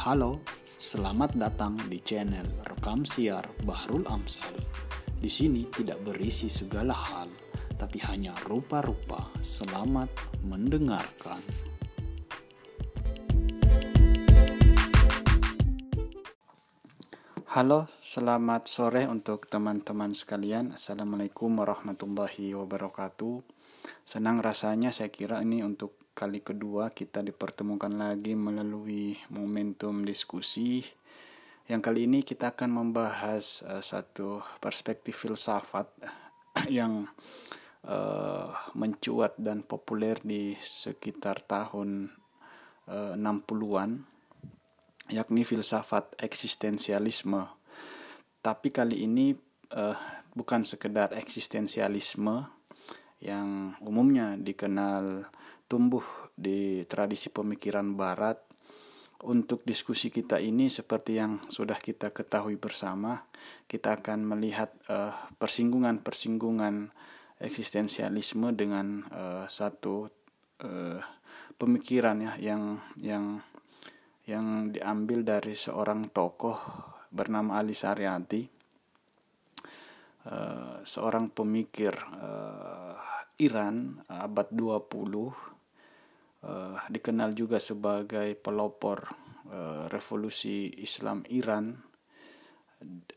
Halo, selamat datang di channel Rekam Siar Bahrul Amsal. Di sini tidak berisi segala hal, tapi hanya rupa-rupa. Selamat mendengarkan. Halo, selamat sore untuk teman-teman sekalian. Assalamualaikum warahmatullahi wabarakatuh. Senang rasanya saya kira ini untuk kali kedua kita dipertemukan lagi melalui momentum diskusi. Yang kali ini kita akan membahas uh, satu perspektif filsafat yang uh, mencuat dan populer di sekitar tahun uh, 60-an yakni filsafat eksistensialisme. Tapi kali ini uh, bukan sekedar eksistensialisme yang umumnya dikenal tumbuh di tradisi pemikiran barat untuk diskusi kita ini seperti yang sudah kita ketahui bersama kita akan melihat uh, persinggungan-persinggungan eksistensialisme dengan uh, satu uh, pemikiran ya yang yang yang diambil dari seorang tokoh bernama Ali Saryati. Uh, seorang pemikir uh, Iran abad 20 uh, dikenal juga sebagai pelopor uh, revolusi Islam Iran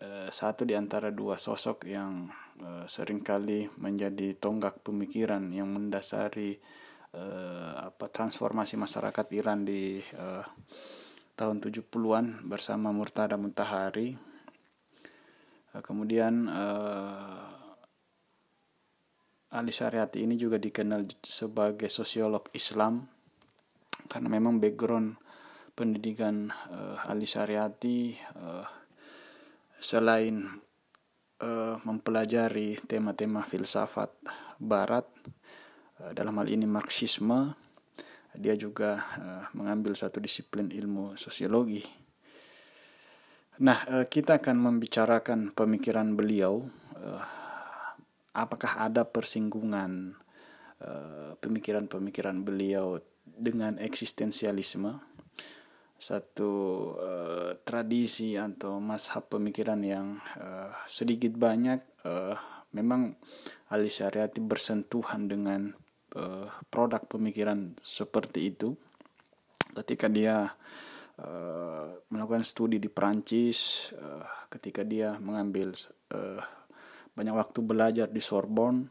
uh, satu di antara dua sosok yang uh, sering kali menjadi tonggak pemikiran yang mendasari uh, apa transformasi masyarakat Iran di uh, tahun 70-an bersama Murtada Muntahari. Uh, kemudian uh, Ali Syariati ini juga dikenal sebagai sosiolog Islam. Karena memang background pendidikan uh, Ali Syariati uh, selain uh, mempelajari tema-tema filsafat barat uh, dalam hal ini marxisme dia juga uh, mengambil satu disiplin ilmu sosiologi. Nah uh, kita akan membicarakan pemikiran beliau uh, apakah ada persinggungan eh, pemikiran-pemikiran beliau dengan eksistensialisme? Satu uh, tradisi atau mashab pemikiran yang uh, sedikit banyak uh, memang Ali Syariati bersentuhan dengan uh, produk pemikiran seperti itu. Ketika dia uh, melakukan studi di Prancis uh, ketika dia mengambil uh, banyak waktu belajar di Sorbonne.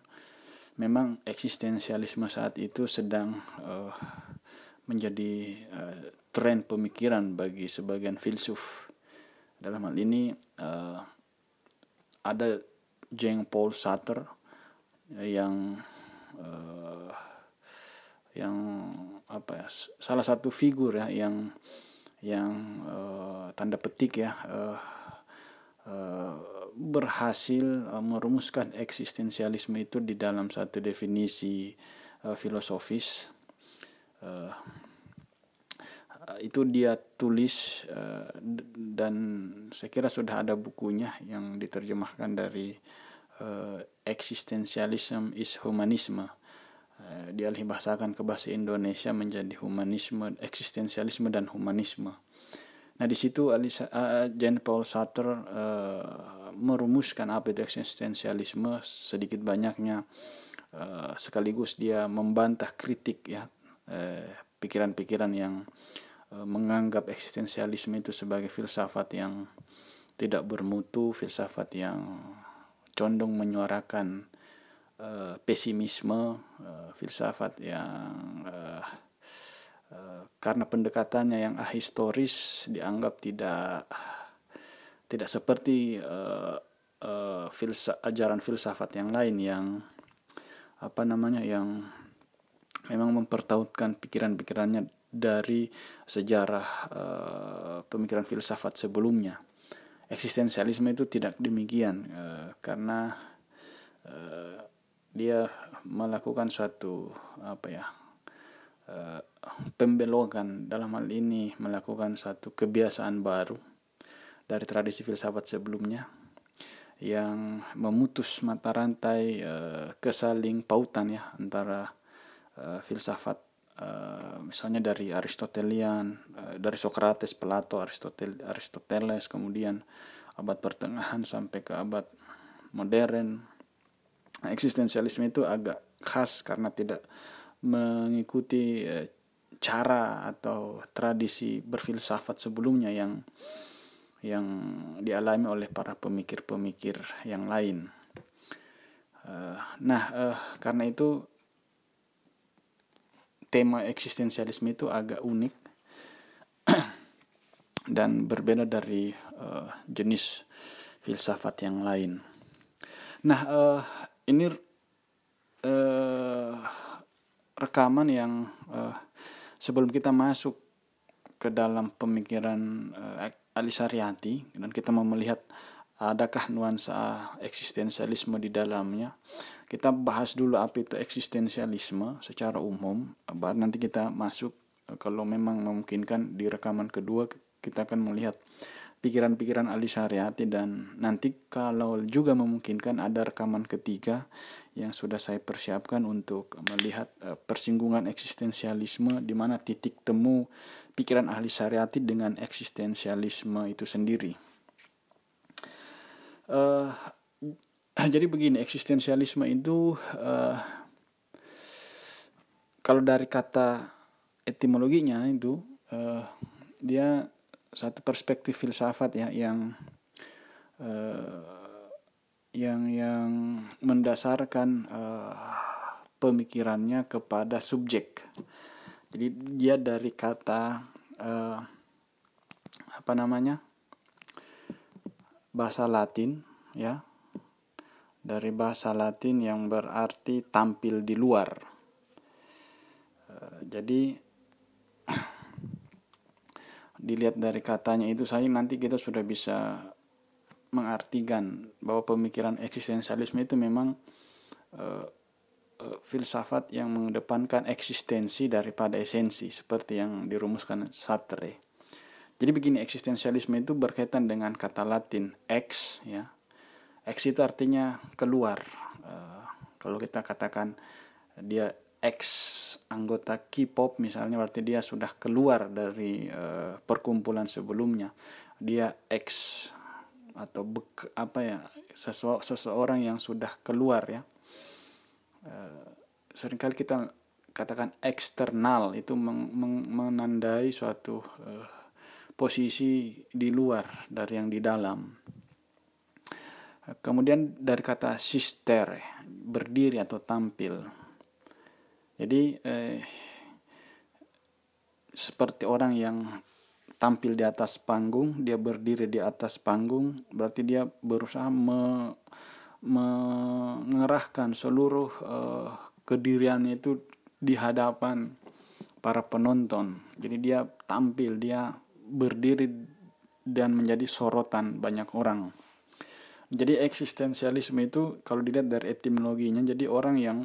Memang eksistensialisme saat itu sedang uh, menjadi uh, tren pemikiran bagi sebagian filsuf. Dalam hal ini uh, ada Jean Paul Sartre yang uh, yang apa ya salah satu figur ya yang yang uh, tanda petik ya uh, uh, berhasil uh, merumuskan eksistensialisme itu di dalam satu definisi uh, filosofis. Uh, itu dia tulis uh, dan saya kira sudah ada bukunya yang diterjemahkan dari uh, eksistensialism is humanisme. Dialih bahasakan ke bahasa Indonesia menjadi humanisme eksistensialisme dan humanisme Nah di situ uh, Jean Paul Sartre uh, merumuskan apa itu eksistensialisme sedikit banyaknya uh, sekaligus dia membantah kritik ya pikiran-pikiran uh, yang uh, menganggap eksistensialisme itu sebagai filsafat yang tidak bermutu, filsafat yang condong menyuarakan uh, pesimisme, uh, filsafat yang uh, Eh, karena pendekatannya yang ahistoris dianggap tidak tidak seperti uh, uh, filsa, ajaran filsafat yang lain yang apa namanya yang memang mempertautkan pikiran-pikirannya dari sejarah uh, pemikiran filsafat sebelumnya. Eksistensialisme itu tidak demikian uh, karena uh, dia melakukan suatu apa ya uh, pembelokan dalam hal ini melakukan satu kebiasaan baru dari tradisi filsafat sebelumnya yang memutus mata rantai uh, kesaling pautan ya antara uh, filsafat uh, misalnya dari Aristotelian uh, dari Socrates Plato Aristotel Aristoteles kemudian abad pertengahan sampai ke abad modern. Eksistensialisme itu agak khas karena tidak mengikuti uh, cara atau tradisi berfilsafat sebelumnya yang yang dialami oleh para pemikir-pemikir yang lain. Uh, nah, uh, karena itu tema eksistensialisme itu agak unik dan berbeda dari jenis filsafat yang lain. Nah, ini rekaman yang uh, sebelum kita masuk ke dalam pemikiran uh, Alisariati dan kita mau melihat adakah nuansa eksistensialisme di dalamnya kita bahas dulu apa itu eksistensialisme secara umum baru nanti kita masuk. Kalau memang memungkinkan di rekaman kedua kita akan melihat pikiran-pikiran Ali Syariati dan nanti kalau juga memungkinkan ada rekaman ketiga yang sudah saya persiapkan untuk melihat uh, persinggungan eksistensialisme di mana titik temu pikiran ahli syariati dengan eksistensialisme itu sendiri. Uh, jadi begini eksistensialisme itu uh, kalau dari kata etimologinya itu uh, dia satu perspektif filsafat ya yang uh, yang yang mendasarkan uh, pemikirannya kepada subjek. Jadi dia dari kata uh, apa namanya bahasa Latin ya dari bahasa Latin yang berarti tampil di luar. Uh, jadi dilihat dari katanya itu saya nanti kita sudah bisa mengartikan bahwa pemikiran eksistensialisme itu memang uh, uh, filsafat yang mengedepankan eksistensi daripada esensi seperti yang dirumuskan Sartre. Jadi begini eksistensialisme itu berkaitan dengan kata Latin ex ya. Ex itu artinya keluar. Uh, kalau kita katakan dia ex anggota K-pop misalnya berarti dia sudah keluar dari uh, perkumpulan sebelumnya. Dia ex atau bek, apa ya sesu, seseorang yang sudah keluar ya. Uh, sering kali kita katakan eksternal itu meng, meng, menandai suatu uh, posisi di luar dari yang di dalam. Kemudian dari kata sister berdiri atau tampil jadi eh, seperti orang yang tampil di atas panggung, dia berdiri di atas panggung, berarti dia berusaha me, mengerahkan seluruh eh, kediriannya itu di hadapan para penonton. Jadi dia tampil, dia berdiri dan menjadi sorotan banyak orang. Jadi eksistensialisme itu kalau dilihat dari etimologinya jadi orang yang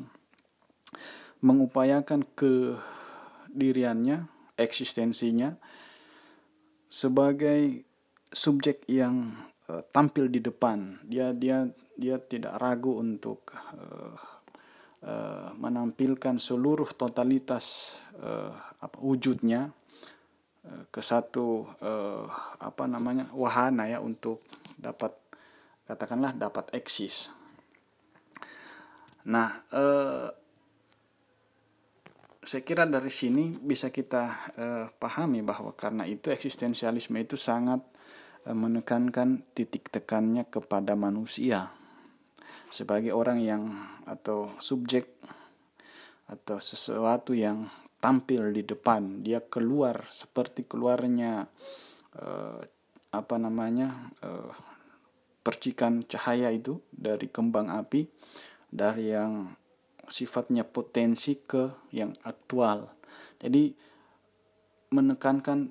mengupayakan kediriannya, eksistensinya sebagai subjek yang uh, tampil di depan. Dia dia dia tidak ragu untuk uh, uh, menampilkan seluruh totalitas uh, apa wujudnya ke satu uh, apa namanya wahana ya untuk dapat katakanlah dapat eksis. Nah, uh, saya kira dari sini bisa kita uh, pahami bahwa karena itu eksistensialisme itu sangat uh, menekankan titik tekannya kepada manusia. Sebagai orang yang atau subjek atau sesuatu yang tampil di depan dia keluar seperti keluarnya uh, apa namanya uh, percikan cahaya itu dari kembang api dari yang sifatnya potensi ke yang aktual. Jadi menekankan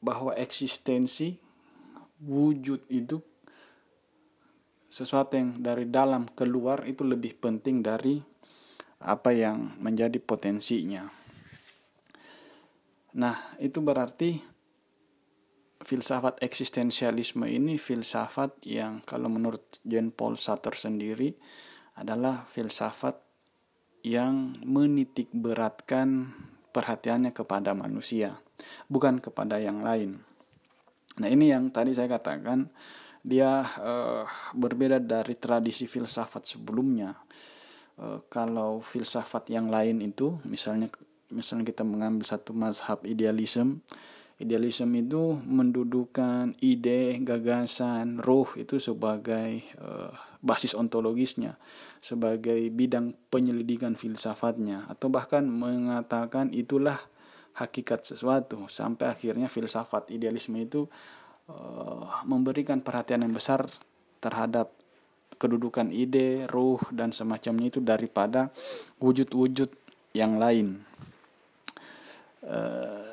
bahwa eksistensi wujud itu sesuatu yang dari dalam keluar itu lebih penting dari apa yang menjadi potensinya. Nah, itu berarti filsafat eksistensialisme ini filsafat yang kalau menurut Jean Paul Sartre sendiri adalah filsafat yang menitik beratkan perhatiannya kepada manusia, bukan kepada yang lain. Nah, ini yang tadi saya katakan dia uh, berbeda dari tradisi filsafat sebelumnya. Uh, kalau filsafat yang lain itu misalnya misalnya kita mengambil satu mazhab idealisme Idealisme itu mendudukan ide, gagasan, roh itu sebagai uh, basis ontologisnya, sebagai bidang penyelidikan filsafatnya, atau bahkan mengatakan itulah hakikat sesuatu sampai akhirnya filsafat idealisme itu uh, memberikan perhatian yang besar terhadap kedudukan ide, ruh dan semacamnya itu daripada wujud-wujud yang lain. Uh,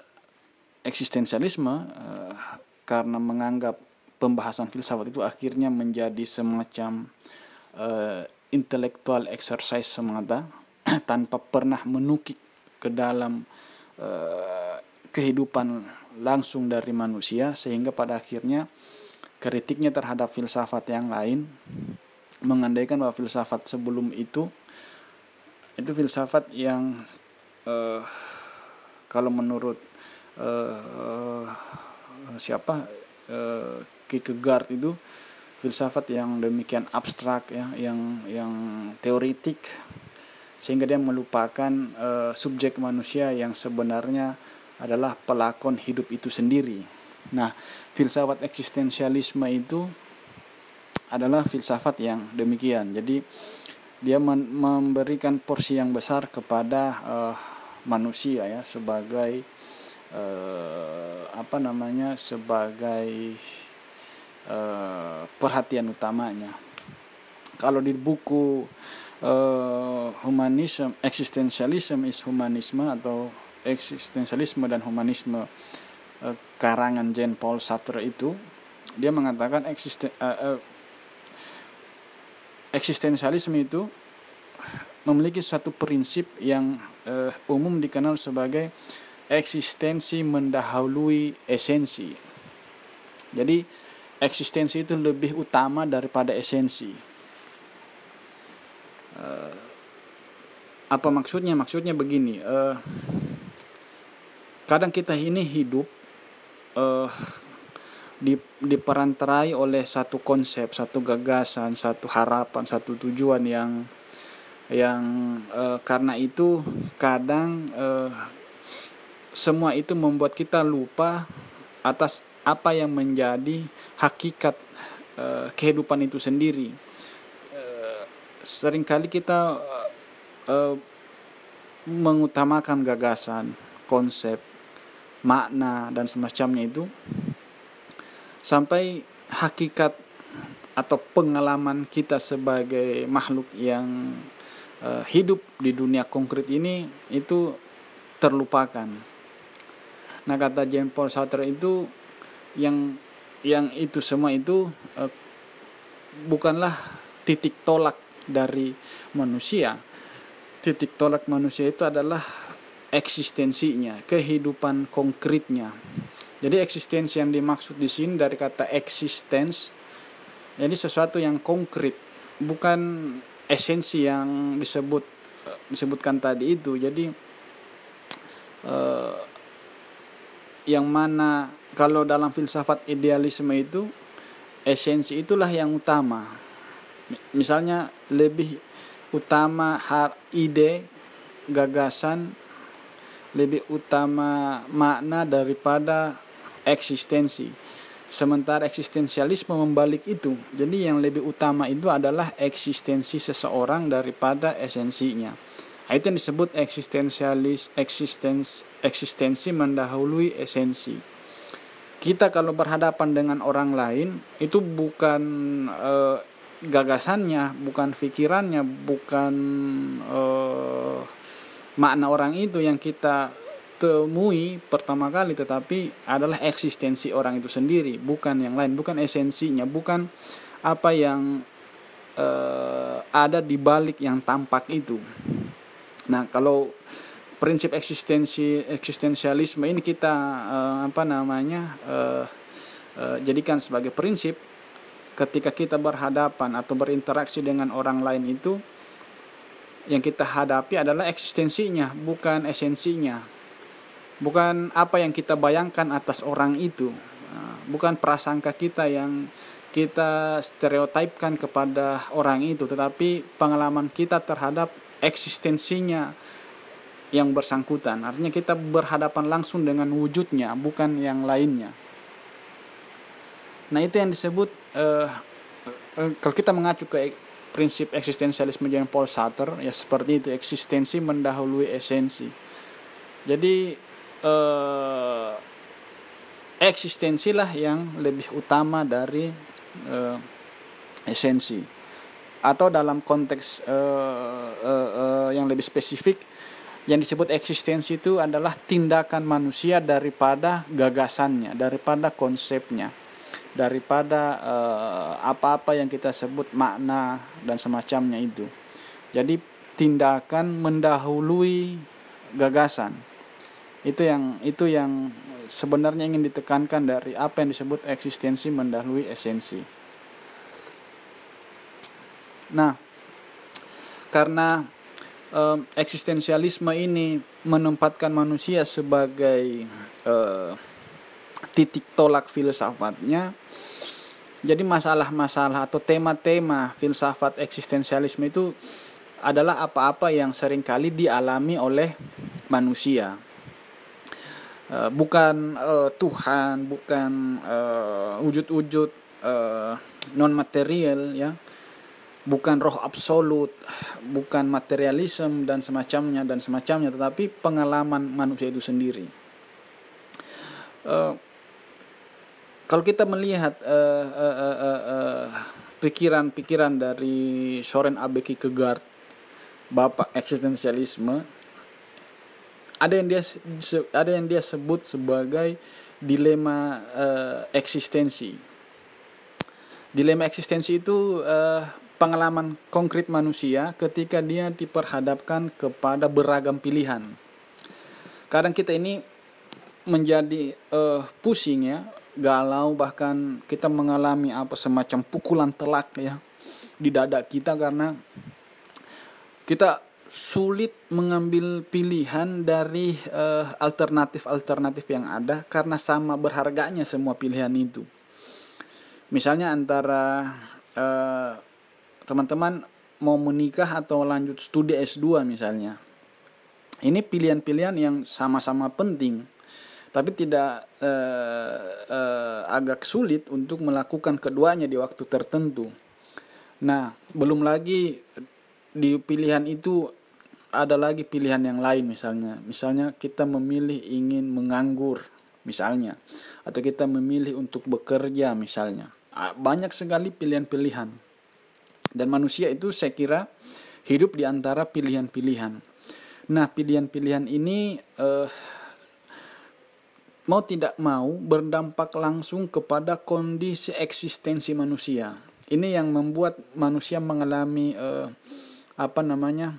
eksistensialisme uh, karena menganggap pembahasan filsafat itu akhirnya menjadi semacam uh, intellectual exercise semata tanpa pernah menukik ke dalam uh, kehidupan langsung dari manusia sehingga pada akhirnya kritiknya terhadap filsafat yang lain mengandaikan bahwa filsafat sebelum itu itu filsafat yang uh, kalau menurut uh, siapa uh, Kierkegaard itu filsafat yang demikian abstrak ya yang yang teoritik sehingga dia melupakan uh, subjek manusia yang sebenarnya adalah pelakon hidup itu sendiri. Nah, filsafat eksistensialisme itu adalah filsafat yang demikian. Jadi dia memberikan porsi yang besar kepada uh, manusia ya sebagai uh, apa namanya sebagai uh, perhatian utamanya. Kalau di buku uh, humanisme, eksistensialisme is humanisme atau eksistensialisme dan humanisme uh, karangan Jean Paul Sartre itu dia mengatakan uh, uh, eksistensialisme itu memiliki suatu prinsip yang uh, umum dikenal sebagai eksistensi mendahului esensi. Jadi eksistensi itu lebih utama daripada esensi. Uh, apa maksudnya? Maksudnya begini. Uh, kadang kita ini hidup uh, di, diperantarai oleh satu konsep, satu gagasan, satu harapan, satu tujuan yang yang uh, karena itu kadang uh, semua itu membuat kita lupa atas apa yang menjadi hakikat uh, kehidupan itu sendiri. Uh, sering kali kita uh, mengutamakan gagasan, konsep, makna dan semacamnya itu sampai hakikat atau pengalaman kita sebagai makhluk yang hidup di dunia konkret ini itu terlupakan Nah kata Jean Paul Sartre itu yang yang itu semua itu uh, bukanlah titik tolak dari manusia. Titik tolak manusia itu adalah eksistensinya, kehidupan konkretnya. Jadi eksistensi yang dimaksud di sini dari kata existence jadi sesuatu yang konkret, bukan esensi yang disebut disebutkan tadi itu. Jadi uh, yang mana kalau dalam filsafat idealisme itu esensi itulah yang utama. Misalnya lebih utama har ide, gagasan lebih utama makna daripada eksistensi. Sementara eksistensialisme membalik itu. Jadi yang lebih utama itu adalah eksistensi seseorang daripada esensinya. Itu yang disebut eksistensialis, eksistens, eksistensi mendahului esensi. Kita kalau berhadapan dengan orang lain itu bukan e, gagasannya, bukan pikirannya, bukan e, makna orang itu yang kita temui pertama kali, tetapi adalah eksistensi orang itu sendiri, bukan yang lain, bukan esensinya, bukan apa yang e, ada di balik yang tampak itu. Nah, kalau prinsip eksistensi eksistensialisme ini kita uh, apa namanya uh, uh, jadikan sebagai prinsip ketika kita berhadapan atau berinteraksi dengan orang lain itu yang kita hadapi adalah eksistensinya, bukan esensinya. bukan apa yang kita bayangkan atas orang itu bukan prasangka kita yang kita stereotipkan kepada orang itu tetapi pengalaman kita terhadap eksistensinya yang bersangkutan. Artinya kita berhadapan langsung dengan wujudnya bukan yang lainnya. Nah itu yang disebut uh, uh, kalau kita mengacu ke prinsip eksistensialisme Jean Paul Sartre ya seperti itu eksistensi mendahului esensi. Jadi eh, eksistensilah yang lebih utama dari eh, esensi atau dalam konteks uh, uh, uh, yang lebih spesifik yang disebut eksistensi itu adalah tindakan manusia daripada gagasannya daripada konsepnya daripada apa-apa yang kita sebut makna dan semacamnya itu. Jadi tindakan mendahului gagasan. Itu yang itu yang sebenarnya ingin ditekankan dari apa yang disebut eksistensi mendahului esensi. Nah, karena um, eksistensialisme ini menempatkan manusia sebagai uh, titik tolak filsafatnya jadi masalah-masalah atau tema-tema filsafat eksistensialisme itu adalah apa-apa yang sering kali dialami oleh manusia. Eh, bukan uh, Tuhan, bukan wujud-wujud uh, non material ya. Bukan roh absolut, bukan materialisme dan semacamnya dan semacamnya, tetapi pengalaman manusia itu sendiri. Uh, kalau kita melihat pikiran-pikiran uh, uh, uh, dari Soren Abeki Kegard, bapak eksistensialisme, ada yang dia ada yang dia sebut sebagai dilema eksistensi. Dilema eksistensi itu uh, pengalaman konkret manusia ketika dia diperhadapkan kepada beragam pilihan. Kadang kita ini menjadi uh, pusing ya galau bahkan kita mengalami apa semacam pukulan telak ya di dada kita karena kita sulit mengambil pilihan dari uh, alternatif-alternatif yang ada karena sama berharganya semua pilihan itu. Misalnya antara eh, teman-teman mau menikah atau lanjut studi S2 misalnya. Ini pilihan-pilihan yang sama-sama penting tapi tidak uh, uh, agak sulit untuk melakukan keduanya di waktu tertentu. Nah, belum lagi di pilihan itu ada lagi pilihan yang lain misalnya. Misalnya kita memilih ingin menganggur misalnya atau kita memilih untuk bekerja misalnya. Ah, banyak sekali pilihan-pilihan. Dan manusia itu saya kira hidup di antara pilihan-pilihan. Nah, pilihan-pilihan ini uh, mau tidak mau berdampak langsung kepada kondisi eksistensi manusia. Ini yang membuat manusia mengalami uh, apa namanya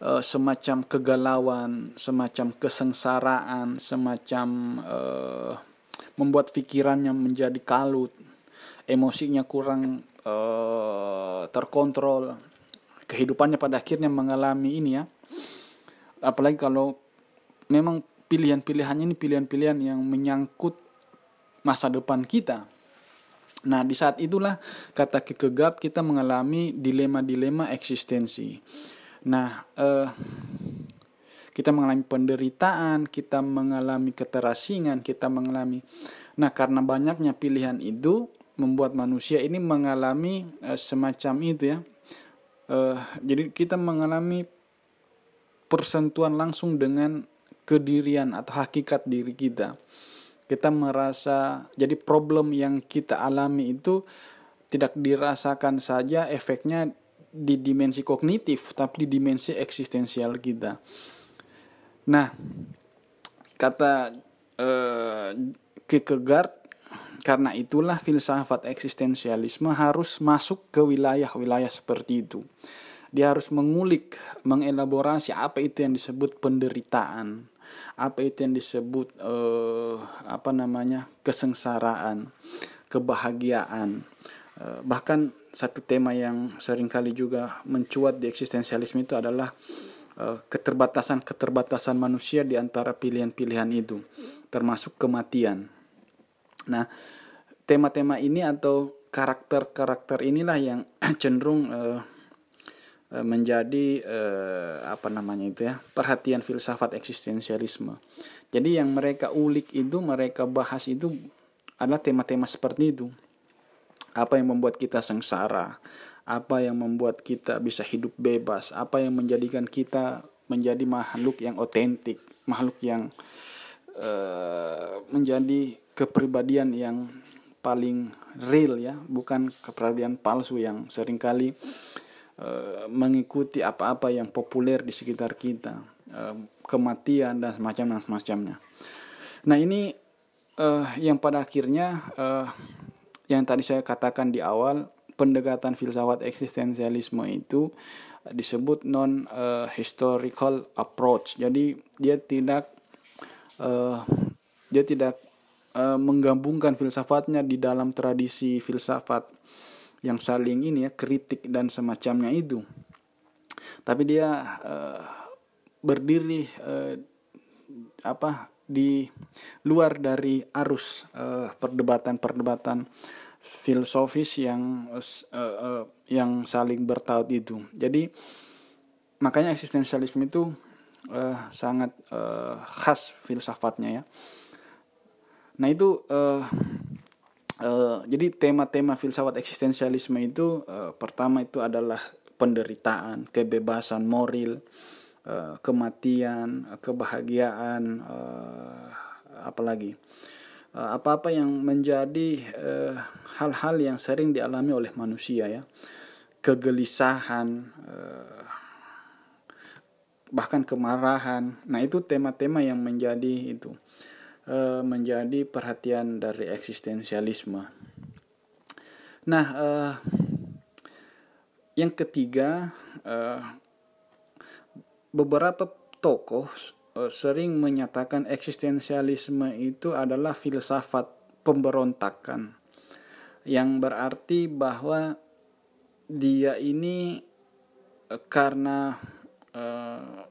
uh, semacam kegalauan, semacam kesengsaraan, semacam uh, membuat pikirannya menjadi kalut, emosinya kurang uh, terkontrol, kehidupannya pada akhirnya mengalami ini ya. Apalagi kalau memang pilihan-pilihannya ini pilihan-pilihan yang menyangkut masa depan kita. Nah, di saat itulah kata Kierkegaard kita mengalami dilema-dilema eksistensi. Nah, eh, kita mengalami penderitaan, kita mengalami keterasingan, kita mengalami. Nah, karena banyaknya pilihan itu membuat manusia ini mengalami eh, semacam itu ya. Eh, jadi kita mengalami persentuhan langsung dengan kedirian atau hakikat diri kita. Kita merasa jadi problem yang kita alami itu tidak dirasakan saja efeknya di dimensi kognitif tapi di dimensi eksistensial kita. Nah, kata eh, Kierkegaard karena itulah filsafat eksistensialisme harus masuk ke wilayah-wilayah seperti itu. Dia harus mengulik, mengelaborasi apa itu yang disebut penderitaan, apa itu yang disebut uh, apa namanya kesengsaraan kebahagiaan uh, bahkan satu tema yang sering kali juga mencuat di eksistensialisme itu adalah uh, keterbatasan-keterbatasan manusia di antara pilihan-pilihan itu, termasuk kematian. Nah, tema-tema ini atau karakter-karakter inilah yang cenderung uh, menjadi uh, apa namanya itu ya perhatian filsafat eksistensialisme. Jadi yang mereka ulik itu mereka bahas itu adalah tema-tema seperti itu. Apa yang membuat kita sengsara? Apa yang membuat kita bisa hidup bebas? Apa yang menjadikan kita menjadi makhluk yang otentik, makhluk yang uh, menjadi kepribadian yang paling real ya, bukan kepribadian palsu yang sering kali uh, mengikuti apa-apa yang populer di sekitar kita, uh, kematian dan semacam semacamnya. Nah ini uh, yang pada akhirnya uh, yang tadi saya katakan di awal pendekatan filsafat eksistensialisme itu disebut non uh, historical approach. Jadi dia tidak uh, dia tidak uh, menggabungkan filsafatnya di dalam tradisi filsafat yang saling ini ya kritik dan semacamnya itu. Tapi dia uh, berdiri uh, apa di luar dari arus perdebatan-perdebatan filosofis yang yang saling bertaut itu. Jadi makanya eksistensialisme itu sangat khas filsafatnya ya. Nah itu uh, uh, jadi tema-tema filsafat eksistensialisme itu uh, pertama itu adalah penderitaan, kebebasan moral, uh, kematian, kebahagiaan, uh, apalagi apa-apa yang menjadi hal-hal uh, yang sering dialami oleh manusia ya, kegelisahan, uh, bahkan kemarahan. Nah itu tema-tema yang menjadi itu uh, menjadi perhatian dari eksistensialisme. Nah uh, yang ketiga uh, beberapa tokoh sering menyatakan eksistensialisme itu adalah filsafat pemberontakan yang berarti bahwa dia ini karena uh,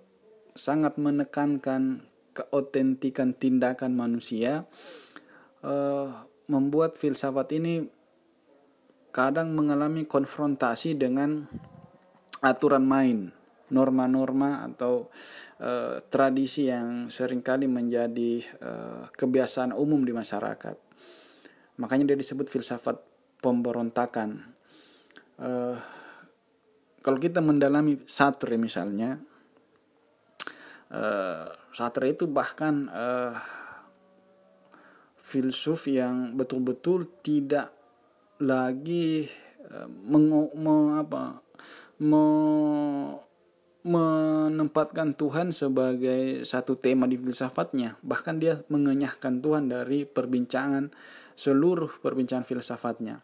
sangat menekankan keotentikan tindakan manusia uh, membuat filsafat ini kadang mengalami konfrontasi dengan aturan main norma-norma atau uh, tradisi yang sering kali menjadi uh, kebiasaan umum di masyarakat. Makanya dia disebut filsafat pemberontakan. Uh, kalau kita mendalami Sartre misalnya, uh, Sartre itu bahkan uh, filsuf yang betul-betul tidak lagi uh, meng, me, apa, me, menempatkan Tuhan sebagai satu tema di filsafatnya. Bahkan dia mengenyahkan Tuhan dari perbincangan seluruh perbincangan filsafatnya.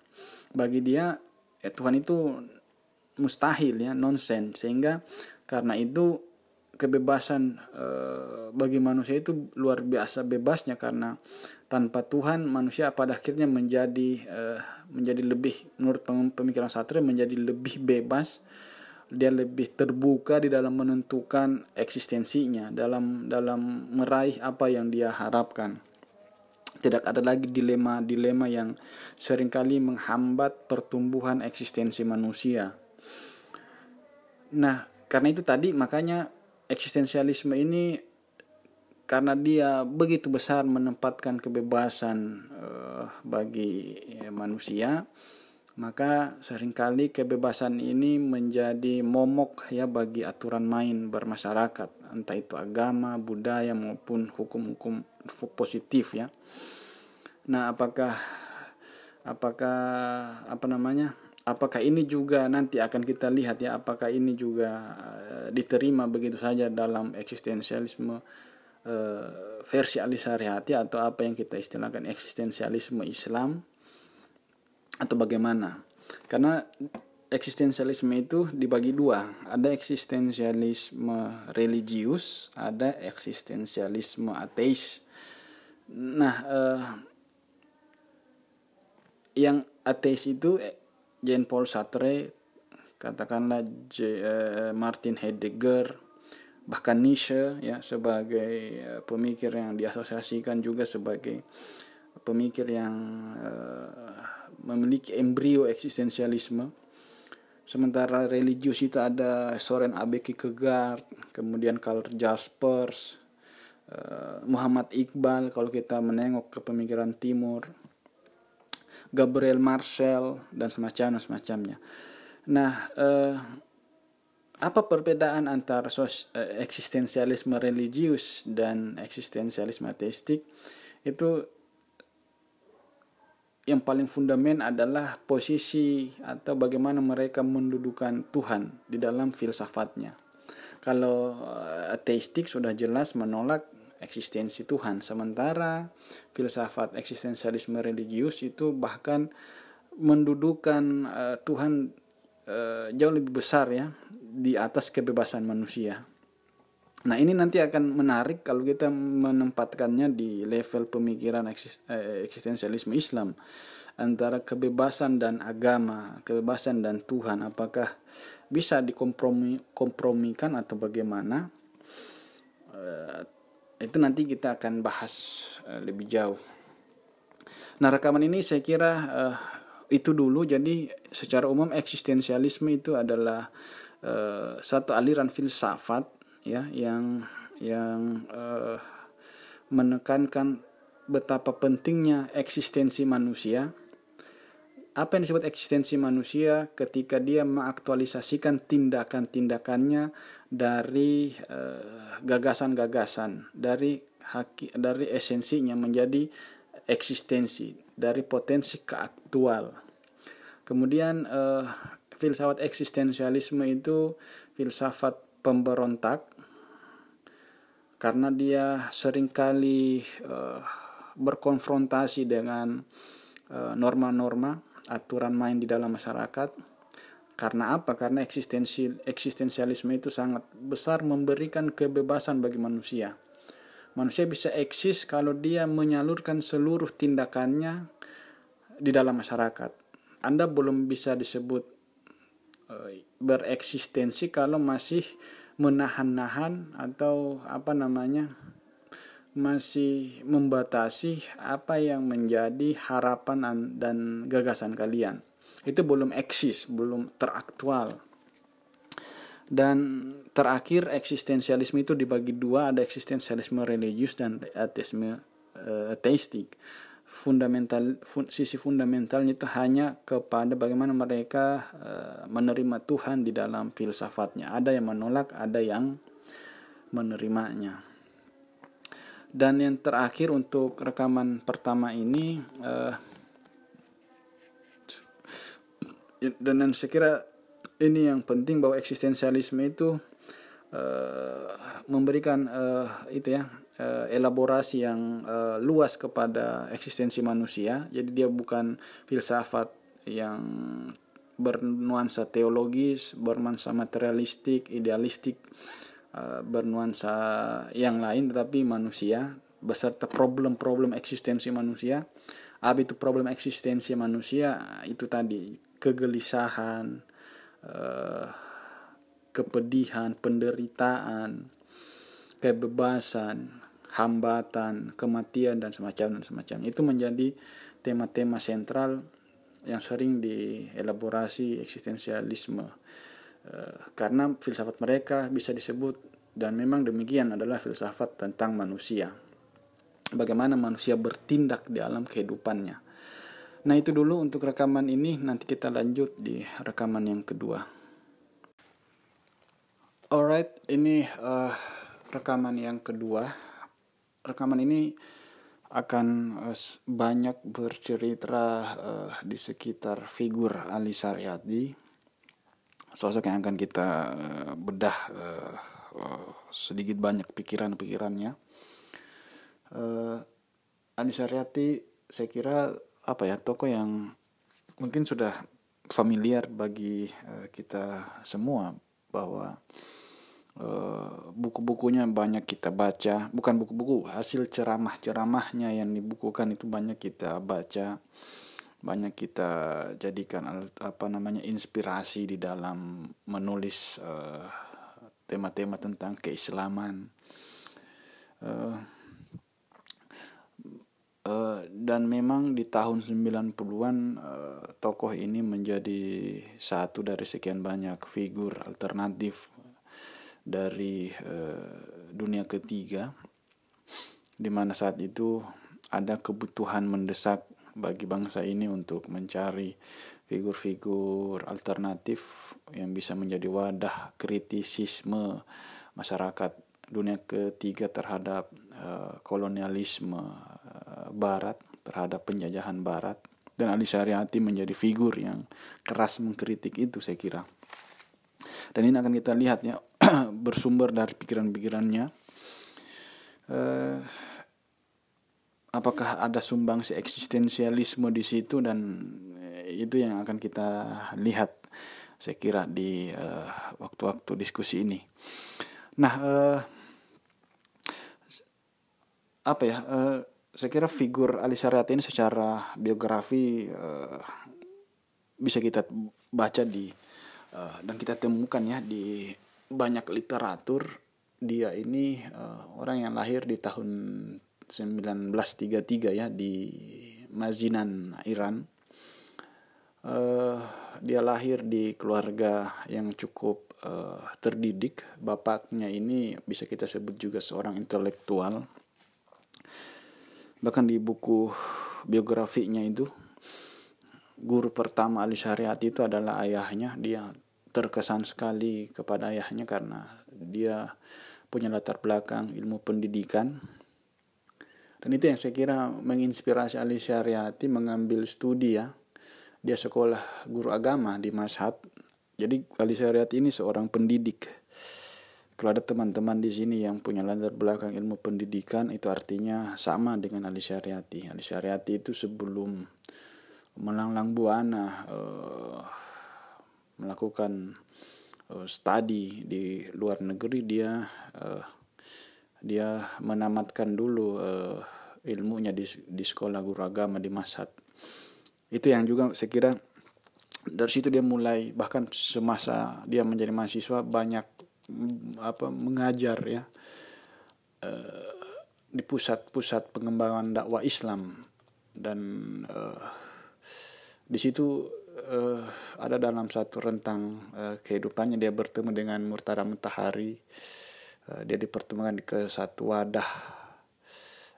Bagi dia ya Tuhan itu mustahil ya, nonsense. Sehingga karena itu kebebasan e, bagi manusia itu luar biasa bebasnya karena tanpa Tuhan manusia pada akhirnya menjadi e, menjadi lebih menurut pemikiran Sartre menjadi lebih bebas dia lebih terbuka di dalam menentukan eksistensinya dalam dalam meraih apa yang dia harapkan tidak ada lagi dilema-dilema yang sering kali menghambat pertumbuhan eksistensi manusia. Nah, karena itu tadi makanya eksistensialisme ini karena dia begitu besar menempatkan kebebasan uh, bagi ya, manusia, maka sering kali kebebasan ini menjadi momok ya bagi aturan main bermasyarakat entah itu agama budaya maupun hukum-hukum positif ya. Nah apakah apakah apa namanya apakah ini juga nanti akan kita lihat ya apakah ini juga uh, diterima begitu saja dalam eksistensialisme uh, versi alisariati atau apa yang kita istilahkan eksistensialisme Islam atau bagaimana? Karena eksistensialisme itu dibagi dua. Ada eksistensialisme religius ada eksistensialisme ateis. Nah eh, yang ateis itu Jean Paul Sartre katakanlah J, eh, Martin Heidegger bahkan Nietzsche ya sebagai uh, pemikir yang diasosiasikan juga sebagai pemikir yang uh, memiliki embrio eksistensialisme. Sementara religius itu ada Soren Abe Kierkegaard kemudian Karl Jaspers uh, Muhammad Iqbal kalau kita menengok ke pemikiran timur Gabriel Marcel dan semacamnya semacamnya nah uh, apa perbedaan antara sos, uh, eksistensialisme religius dan eksistensialisme ateistik itu yang paling fundamental adalah posisi atau bagaimana mereka mendudukan Tuhan di dalam filsafatnya. Kalau uh, ateistik sudah jelas menolak eksistensi Tuhan, sementara filsafat eksistensialisme religius itu bahkan mendudukan uh, Tuhan uh, jauh lebih besar ya di atas kebebasan manusia. Nah ini nanti akan menarik kalau kita menempatkannya di level pemikiran eh, eksistensialisme Islam antara kebebasan dan agama, kebebasan dan Tuhan, apakah bisa dikompromi kompromikan atau bagaimana? Itu nanti kita akan bahas uh, lebih jauh. Nah rekaman ini saya kira uh, itu dulu. Jadi secara umum eksistensialisme itu adalah uh, suatu aliran filsafat ya yang yang uh, menekankan betapa pentingnya eksistensi manusia. Apa yang disebut eksistensi manusia ketika dia mengaktualisasikan tindakan-tindakannya dari uh, gagasan-gagasan, dari haki, dari esensinya menjadi eksistensi, dari potensi ke aktual. Kemudian uh, filsafat eksistensialisme itu filsafat pemberontak karena dia sering kali uh, berkonfrontasi dengan uh, norma-norma aturan main di dalam masyarakat. Karena apa? Karena eksistensi eksistensialisme itu sangat besar memberikan kebebasan bagi manusia. Manusia bisa eksis kalau dia menyalurkan seluruh tindakannya di dalam masyarakat. Anda belum bisa disebut uh, bereksistensi kalau masih menahan-nahan atau apa namanya masih membatasi apa yang menjadi harapan dan gagasan kalian itu belum eksis belum teraktual dan terakhir eksistensialisme itu dibagi dua ada eksistensialisme religius dan ateisme uh, ateistik fundamental fun, sisi fundamentalnya itu hanya kepada bagaimana mereka uh, menerima Tuhan di dalam filsafatnya. Ada yang menolak, ada yang menerimanya. Dan yang terakhir untuk rekaman pertama ini uh, dan yang saya kira ini yang penting bahwa eksistensialisme itu uh, memberikan uh, itu ya uh, elaborasi yang uh, luas kepada eksistensi manusia. Jadi dia bukan filsafat yang bernuansa teologis, bernuansa materialistik, idealistik, bernuansa yang lain, tetapi manusia beserta problem-problem eksistensi manusia. Apa itu problem eksistensi manusia? Itu tadi kegelisahan, uh, kepedihan, penderitaan, kebebasan, hambatan, kematian dan semacam dan semacam. Itu menjadi tema-tema sentral yang sering dielaborasi eksistensialisme. Uh, karena filsafat mereka bisa disebut dan memang demikian adalah filsafat tentang manusia. Bagaimana manusia bertindak di alam kehidupannya. Nah, itu dulu untuk rekaman ini, nanti kita lanjut di rekaman yang kedua. Alright, ini uh, rekaman yang kedua rekaman ini akan uh, banyak bercerita uh, di sekitar figur Ali Saryadi sosok yang akan kita uh, bedah uh, uh, sedikit banyak pikiran-pikirannya. Uh, Ali Saryadi saya kira apa ya tokoh yang mungkin sudah familiar bagi uh, kita semua bahwa Uh, buku-bukunya banyak kita baca. Bukan buku-buku hasil ceramah-ceramahnya yang dibukukan itu banyak kita baca banyak kita jadikan apa namanya inspirasi di dalam menulis uh, tema-tema tentang keislaman. Uh, uh, dan memang di tahun 90-an uh, tokoh ini menjadi satu dari sekian banyak figur alternatif dari uh, dunia ketiga di mana saat itu ada kebutuhan mendesak bagi bangsa ini untuk mencari figur-figur alternatif yang bisa menjadi wadah kritisisme masyarakat dunia ketiga terhadap uh, kolonialisme uh, barat terhadap penjajahan barat. Dan Ali Syariati menjadi figur yang keras mengkritik itu saya kira. Dan ini akan kita lihat ya bersumber dari pikiran-pikirannya. Uh, apakah ada sumbangsi eksistensialisme di situ dan eh, itu yang akan kita lihat saya kira di eh, waktu-waktu uh, diskusi ini. Nah, uh, apa ya? Uh, saya kira figur Ali Syariat ini secara biografi uh, bisa kita baca di uh, dan kita temukan ya di banyak literatur dia ini uh, orang yang lahir di tahun 1933 ya di Mazinan Iran. Uh, dia lahir di keluarga yang cukup uh, terdidik. Bapaknya ini bisa kita sebut juga seorang intelektual. Bahkan di buku biografinya itu guru pertama Ali Syariati itu adalah ayahnya. Dia terkesan sekali kepada ayahnya karena dia punya latar belakang ilmu pendidikan dan itu yang saya kira menginspirasi Ali Syariati mengambil studi ya. Dia sekolah guru agama di Mashhad. Jadi Ali Syariati ini seorang pendidik. Kalau ada teman-teman di sini yang punya latar belakang ilmu pendidikan itu artinya sama dengan Ali Syariati. Ali Syariati itu sebelum melanglang buana uh, melakukan uh, studi di luar negeri dia uh, dia menamatkan dulu uh, ilmunya di, di sekolah guru agama di Masad. Itu yang juga saya kira dari situ dia mulai bahkan semasa dia menjadi mahasiswa banyak apa mengajar ya uh, di pusat-pusat pengembangan dakwah Islam dan uh, di situ uh, ada dalam satu rentang uh, kehidupannya dia bertemu dengan Murtada Mutahari Eh, dia dipertemukan ke satu wadah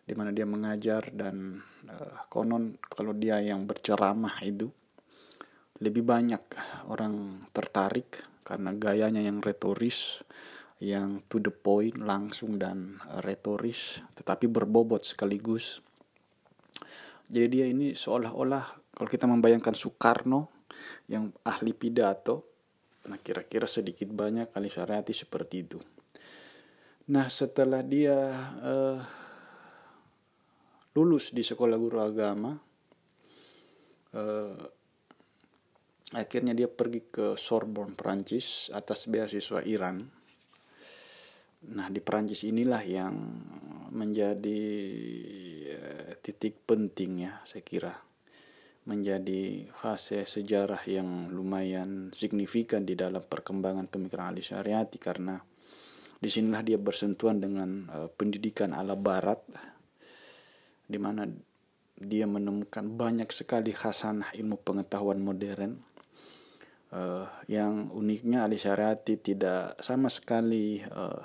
di mana dia mengajar dan uh, konon kalau dia yang berceramah itu lebih banyak orang tertarik karena gayanya yang retoris yang to the point langsung dan retoris tetapi berbobot sekaligus. Jadi dia ini seolah-olah kalau kita membayangkan Soekarno yang ahli pidato nah kira-kira sedikit banyak kali syariati seperti itu Nah setelah dia uh, lulus di sekolah guru agama, uh, akhirnya dia pergi ke Sorbonne Prancis atas beasiswa Iran. Nah di Prancis inilah yang menjadi uh, titik penting ya saya kira menjadi fase sejarah yang lumayan signifikan di dalam perkembangan pemikiran Ali Syariati karena di sinilah dia bersentuhan dengan uh, pendidikan ala barat di mana dia menemukan banyak sekali khasanah ilmu pengetahuan modern uh, yang uniknya Ali Syariati tidak sama sekali uh,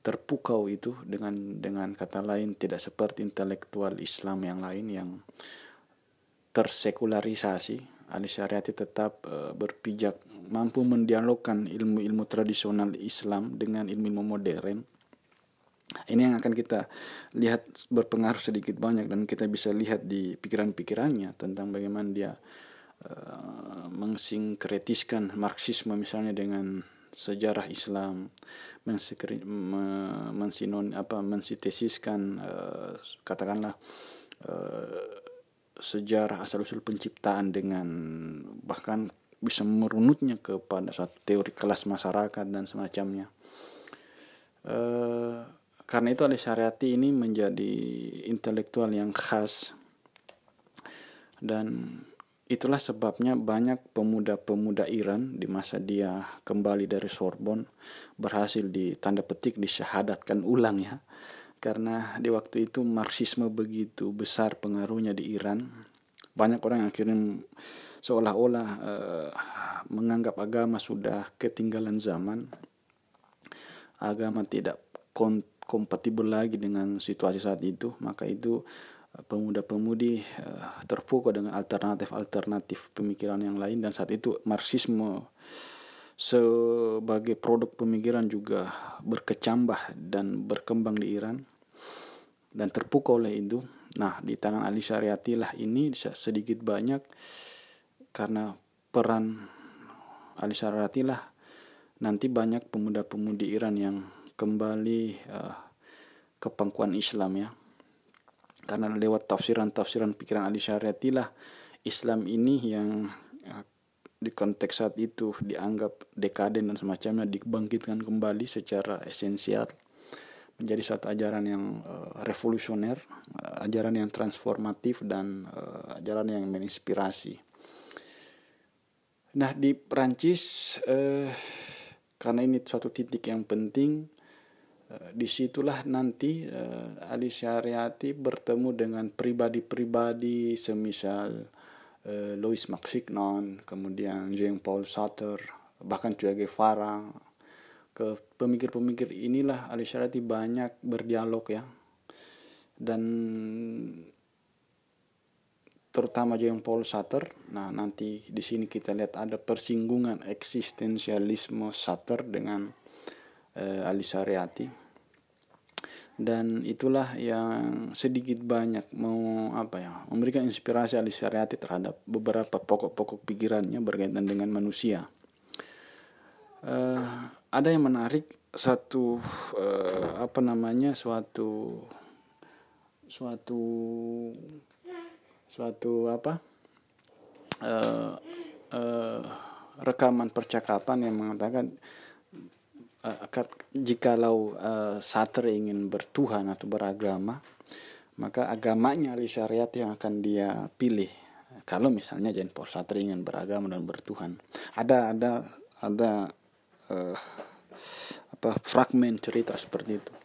terpukau itu dengan dengan kata lain tidak seperti intelektual Islam yang lain yang tersekularisasi. Ali Syariati tetap uh, berpijak mampu mendialogkan ilmu-ilmu tradisional Islam dengan ilmu-ilmu modern. Ini yang akan kita lihat berpengaruh sedikit banyak dan kita bisa lihat di pikiran-pikirannya tentang bagaimana dia uh, mensinkretiskan Marxisme misalnya dengan sejarah Islam, mensinon apa mensintesiskan uh, katakanlah uh, sejarah asal usul penciptaan dengan bahkan bisa merunutnya kepada suatu teori kelas masyarakat dan semacamnya. E, karena itu Ali Syariati ini menjadi intelektual yang khas. Dan itulah sebabnya banyak pemuda-pemuda Iran di masa dia kembali dari Sorbonne berhasil di tanda petik disyahadatkan ulang ya. Karena di waktu itu Marxisme begitu besar pengaruhnya di Iran. Banyak orang yang akhirnya seolah-olah uh, menganggap agama sudah ketinggalan zaman agama tidak kompatibel lagi dengan situasi saat itu maka itu pemuda-pemudi uh, terpukau dengan alternatif-alternatif pemikiran yang lain dan saat itu Marxisme sebagai produk pemikiran juga berkecambah dan berkembang di Iran dan terpukau oleh itu. Nah, di tangan Ali Syariati lah ini sedikit banyak karena peran Ali Syariati lah. Nanti banyak pemuda-pemudi Iran yang kembali uh, ke pangkuan Islam ya. Karena lewat tafsiran-tafsiran pikiran Ali Syariati lah Islam ini yang ya, di konteks saat itu dianggap dekaden dan semacamnya dibangkitkan kembali secara esensial. Menjadi satu ajaran yang uh, revolusioner, uh, ajaran yang transformatif dan uh, ajaran yang menginspirasi. Nah di Prancis uh, karena ini suatu titik yang penting Eh, di situlah nanti uh, Ali Syariati bertemu dengan pribadi-pribadi semisal uh, Louis Maxinon, kemudian Jean-Paul Sartre, bahkan Che Guevara. Ke pemikir-pemikir inilah Ali Syariati banyak berdialog ya. Dan terutama Jean-Paul Sartre. Nah, nanti di sini kita lihat ada persinggungan eksistensialisme Sartre dengan Syariati dan itulah yang sedikit banyak mau apa ya memberikan inspirasi Ali Syariati terhadap beberapa pokok-pokok pikirannya berkaitan dengan manusia. Uh, ada yang menarik satu uh, apa namanya suatu suatu suatu apa uh, uh, rekaman percakapan yang mengatakan uh, jikalau uh, Sartre ingin bertuhan atau beragama maka agamanya Ali syariat yang akan dia pilih. Kalau misalnya Jean Paul Sartre ingin beragama dan bertuhan. Ada ada ada uh, apa fragmen cerita seperti itu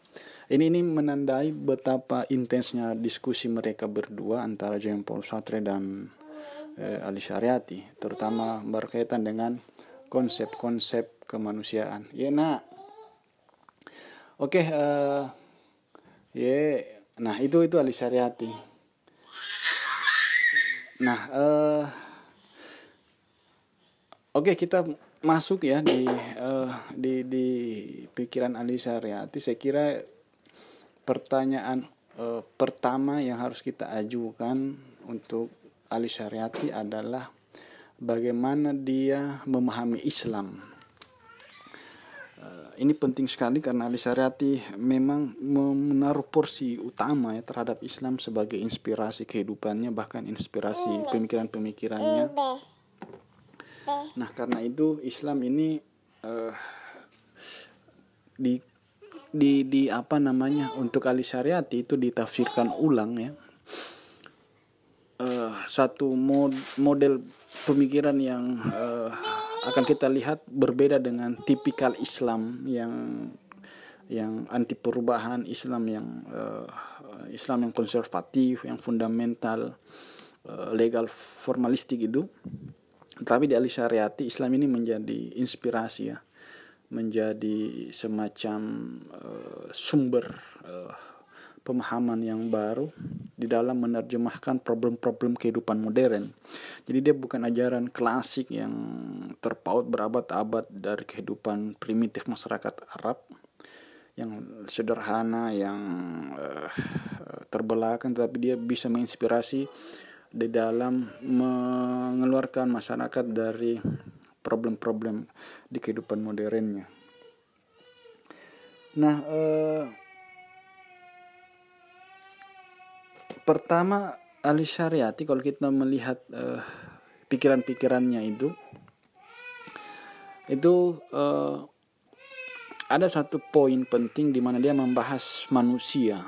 ini ini menandai betapa intensnya diskusi mereka berdua antara Jean Paul Sartre dan uh, Ali Syariati terutama berkaitan dengan konsep-konsep kemanusiaan. Ya nak. Oke, uh, eh, ya, nah itu itu Ali Syariati. Nah, uh, oke okay, kita masuk ya di uh, di di pikiran Ali Syariati. Saya kira pertanyaan uh, pertama yang harus kita ajukan untuk Ali Syariati adalah bagaimana dia memahami Islam. Uh, ini penting sekali karena Ali Syariati memang menaruh porsi utama ya terhadap Islam sebagai inspirasi kehidupannya bahkan inspirasi pemikiran-pemikirannya. Nah karena itu Islam ini uh, di di di apa namanya untuk Ali Syariati itu ditafsirkan ulang ya. Uh, satu mod, model pemikiran yang uh, akan kita lihat berbeda dengan tipikal Islam yang yang anti perubahan Islam yang uh, Islam yang konservatif yang fundamental uh, legal formalistik itu. Tapi di Ali Syariati Islam ini menjadi inspirasi ya menjadi semacam uh, sumber uh, pemahaman yang baru di dalam menerjemahkan problem-problem kehidupan modern. Jadi dia bukan ajaran klasik yang terpaut berabad-abad dari kehidupan primitif masyarakat Arab yang sederhana, yang uh, terbelakang, tetapi dia bisa menginspirasi di dalam mengeluarkan masyarakat dari problem-problem di kehidupan modernnya. Nah, uh, pertama Ali Syariati kalau kita melihat uh, pikiran-pikirannya itu itu uh, ada satu poin penting di mana dia membahas manusia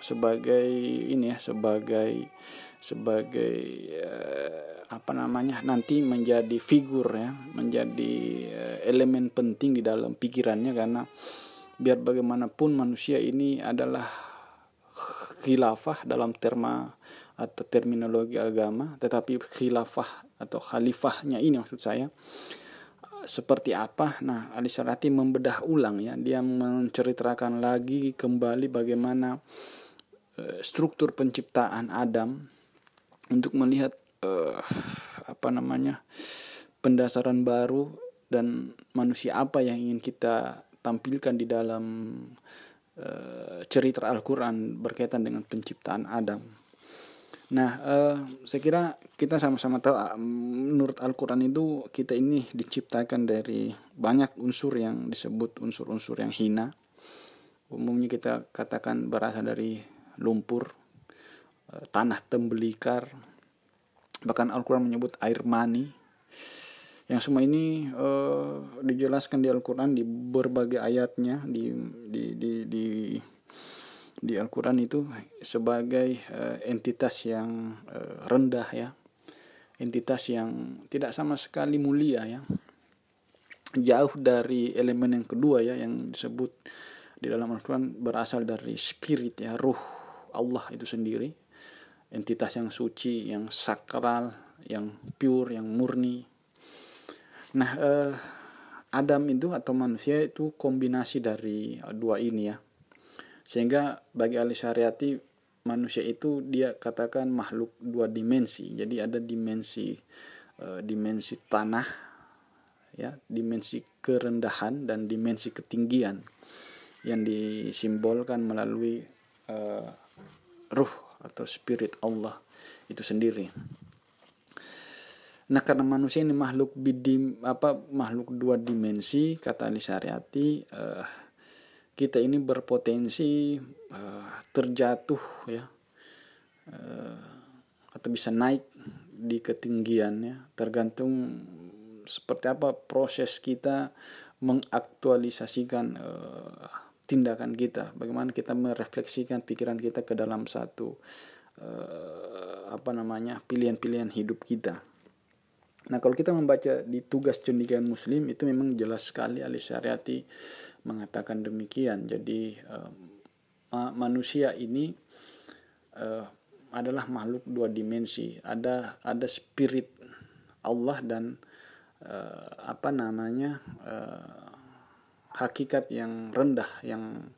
sebagai ini ya sebagai sebagai uh, apa namanya nanti menjadi figur ya menjadi uh, elemen penting di dalam pikirannya karena biar bagaimanapun manusia ini adalah khilafah dalam terma atau terminologi agama tetapi khilafah atau khalifahnya ini maksud saya seperti apa? Nah Ali Syarati membedah ulang ya dia menceritakan lagi kembali bagaimana uh, struktur penciptaan Adam untuk melihat uh, apa namanya pendasaran baru dan manusia apa yang ingin kita tampilkan di dalam uh, cerita Al-Quran berkaitan dengan penciptaan Adam. Nah, uh, saya kira kita sama-sama tahu uh, menurut Al-Quran itu kita ini diciptakan dari banyak unsur yang disebut unsur-unsur yang hina. Umumnya kita katakan berasal dari lumpur, tanah tembelikar, bahkan Al-Quran menyebut air mani, yang semua ini uh, dijelaskan di Al-Quran di berbagai ayatnya di di di di, di Al-Quran itu sebagai uh, entitas yang uh, rendah ya. Entitas yang tidak sama sekali mulia ya. Jauh dari elemen yang kedua ya yang disebut di dalam Al-Quran berasal dari spirit ya ruh Allah itu sendiri entitas yang suci yang sakral yang pure yang murni Nah, eh, Adam itu atau manusia itu kombinasi dari dua ini ya. Sehingga bagi ahli syariati manusia itu dia katakan makhluk dua dimensi. Jadi ada dimensi eh, dimensi tanah ya, dimensi kerendahan dan dimensi ketinggian yang disimbolkan melalui eh, ruh atau spirit Allah itu sendiri. Nah karena manusia ini makhluk bidim apa makhluk dua dimensi kata Ali Syariati uh, kita ini berpotensi uh, terjatuh ya uh, atau bisa naik di ketinggiannya tergantung seperti apa proses kita mengaktualisasikan uh, tindakan kita bagaimana kita merefleksikan pikiran kita ke dalam satu uh, apa namanya pilihan-pilihan hidup kita Nah kalau kita membaca di tugas cendikiawan muslim itu memang jelas sekali Ali Syariati mengatakan demikian. Jadi uh, manusia ini uh, adalah makhluk dua dimensi. Ada ada spirit Allah dan uh, apa namanya uh, hakikat yang rendah yang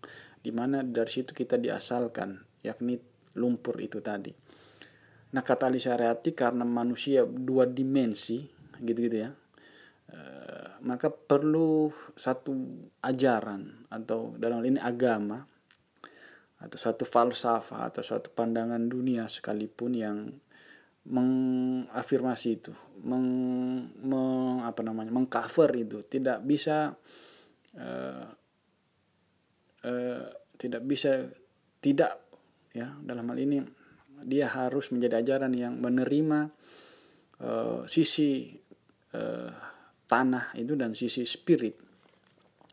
di mana dari situ kita diasalkan yakni lumpur itu tadi. Nah kata Ali Syariati karena manusia dua dimensi gitu-gitu ya. E, maka perlu satu ajaran atau dalam hal ini agama atau satu falsafah atau suatu pandangan dunia sekalipun yang mengafirmasi itu, meng, meng apa namanya, mengcover itu, tidak bisa uh, tidak bisa tidak ya dalam hal ini dia harus menjadi ajaran yang menerima uh, sisi uh, tanah itu dan sisi spirit.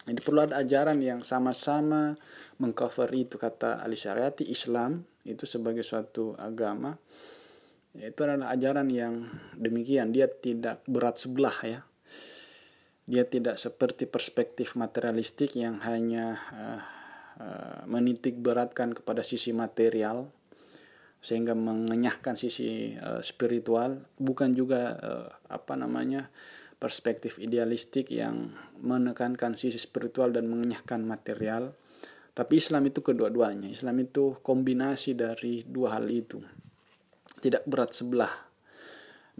Jadi perlu ada ajaran yang sama-sama mengcover itu kata Ali Syariati Islam itu sebagai suatu agama. Itu adalah ajaran yang demikian. Dia tidak berat sebelah ya dia tidak seperti perspektif materialistik yang hanya uh, uh, menitik beratkan kepada sisi material sehingga mengenyahkan sisi uh, spiritual bukan juga uh, apa namanya perspektif idealistik yang menekankan sisi spiritual dan mengenyahkan material. Tapi Islam itu kedua-duanya. Islam itu kombinasi dari dua hal itu. Tidak berat sebelah.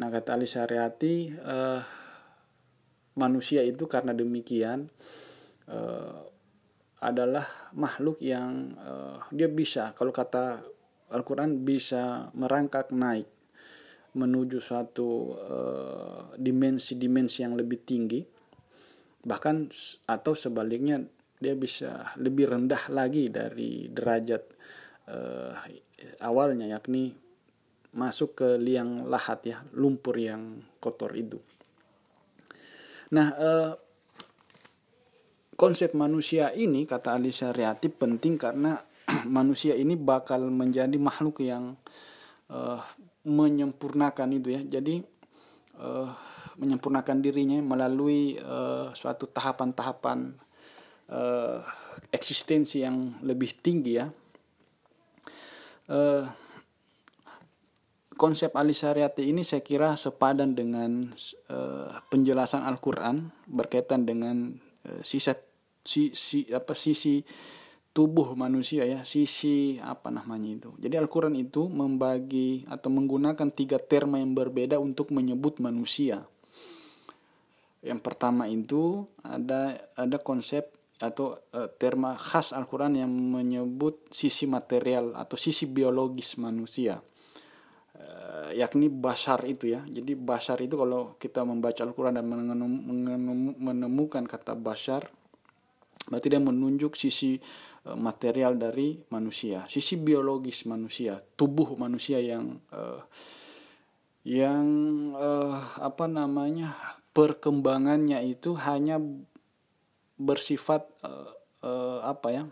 Nah kata Ali Syariati uh, manusia itu karena demikian uh, adalah makhluk yang uh, dia bisa kalau kata Al-Quran bisa merangkak naik menuju suatu uh, dimensi-dimensi yang lebih tinggi. Bahkan atau sebaliknya dia bisa lebih rendah lagi dari derajat uh, awalnya yakni masuk ke liang lahat ya lumpur yang kotor itu nah uh, konsep manusia ini kata Ali Syariati penting karena manusia ini bakal menjadi makhluk yang uh, menyempurnakan itu ya. Jadi uh, menyempurnakan dirinya melalui uh, suatu tahapan-tahapan uh, eksistensi yang lebih tinggi ya. Uh, konsep alisariati ini saya kira sepadan dengan uh, penjelasan Al-Qur'an berkaitan dengan uh, sisa si, si apa sisi tubuh manusia ya sisi apa namanya itu. Jadi Al-Quran itu membagi atau menggunakan tiga terma yang berbeda untuk menyebut manusia. Yang pertama itu ada ada konsep atau uh, terma khas Al-Quran yang menyebut sisi material atau sisi biologis manusia yakni basar itu ya. Jadi basar itu kalau kita membaca Al-Quran dan menemukan kata basar berarti dia menunjuk sisi uh, material dari manusia, sisi biologis manusia, tubuh manusia yang uh, yang uh, apa namanya perkembangannya itu hanya bersifat uh, uh, apa ya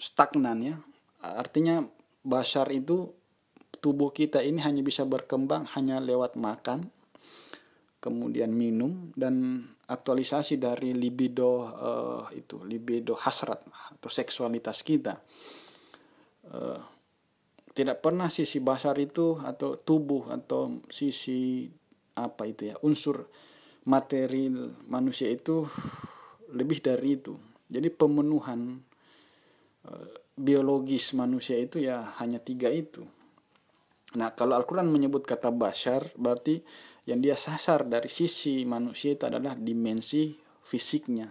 stagnan ya. Artinya basar itu tubuh kita ini hanya bisa berkembang hanya lewat makan kemudian minum dan aktualisasi dari libido uh, itu libido hasrat atau seksualitas kita. Uh, tidak pernah sisi basar itu atau tubuh atau sisi apa itu ya unsur material manusia itu lebih dari itu. Jadi pemenuhan uh, biologis manusia itu ya hanya tiga itu nah kalau Al-Quran menyebut kata basar berarti yang dia sasar dari sisi manusia itu adalah dimensi fisiknya,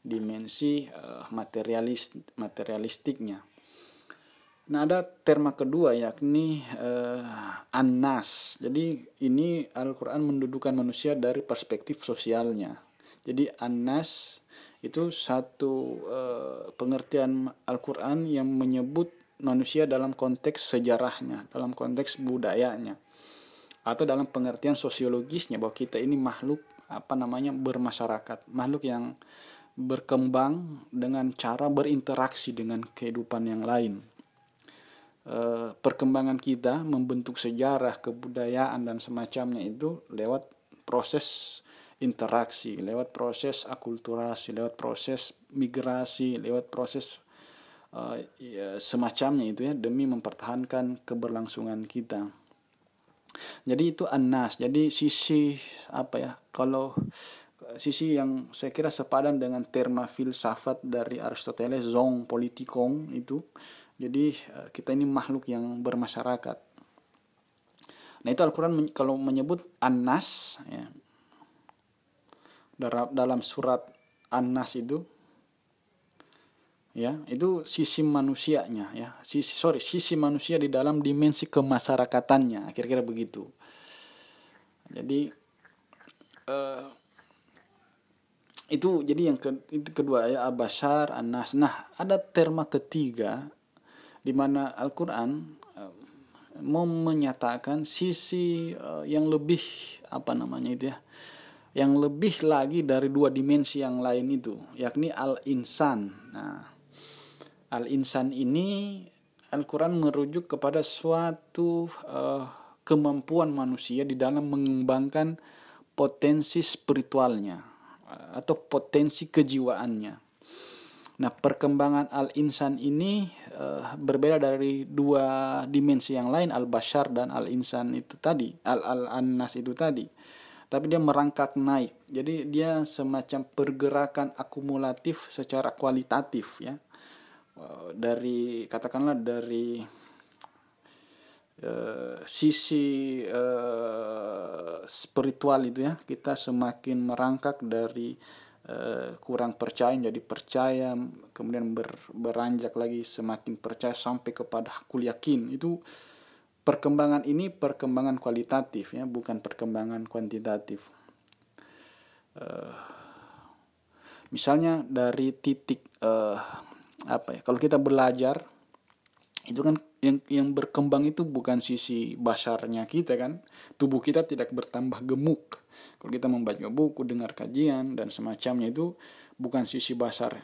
dimensi uh, materialis materialistiknya. Nah ada terma kedua yakni uh, anas. Jadi ini Al-Quran mendudukan manusia dari perspektif sosialnya. Jadi anas itu satu uh, pengertian Al-Quran yang menyebut manusia dalam konteks sejarahnya, dalam konteks budayanya atau dalam pengertian sosiologisnya bahwa kita ini makhluk apa namanya bermasyarakat, makhluk yang berkembang dengan cara berinteraksi dengan kehidupan yang lain. E, perkembangan kita membentuk sejarah, kebudayaan dan semacamnya itu lewat proses interaksi, lewat proses akulturasi, lewat proses migrasi, lewat proses uh, ya, semacamnya itu ya demi mempertahankan keberlangsungan kita. Jadi itu anas. Jadi sisi apa ya? Kalau sisi yang saya kira sepadan dengan terma filsafat dari Aristoteles zong politikong itu. Jadi eh, kita ini makhluk yang bermasyarakat. Nah itu Al-Quran kalau menyebut anas ya, dalam surat anas itu ya itu sisi manusianya ya. Sisi sorry sisi manusia di dalam dimensi kemasyarakatannya kira-kira begitu. Jadi uh, itu jadi yang ke, itu kedua ya abasar anas nah ada terma ketiga di mana Al-Qur'an uh, mau menyatakan sisi uh, yang lebih apa namanya itu ya yang lebih lagi dari dua dimensi yang lain itu yakni al-insan. Nah Al-insan ini Al-Quran merujuk kepada suatu uh, kemampuan manusia di dalam mengembangkan potensi spiritualnya uh, atau potensi kejiwaannya. Nah, perkembangan al-insan ini uh, berbeda dari dua dimensi yang lain, al-bashar dan al-insan itu tadi, al-al-annas itu tadi. Tapi dia merangkak naik. Jadi dia semacam pergerakan akumulatif secara kualitatif ya Eh, dari katakanlah dari uh, sisi uh, spiritual itu ya kita semakin merangkak dari uh, kurang percaya jadi percaya kemudian ber, beranjak lagi semakin percaya sampai kepada hakul yakin. Itu perkembangan ini perkembangan kualitatif ya bukan perkembangan kuantitatif. Uh, misalnya dari titik uh, apa ya kalau kita belajar itu kan yang yang berkembang itu bukan sisi basarnya kita kan. Tubuh kita tidak bertambah gemuk. Kalau kita membaca buku dengar kajian dan semacamnya itu bukan sisi basar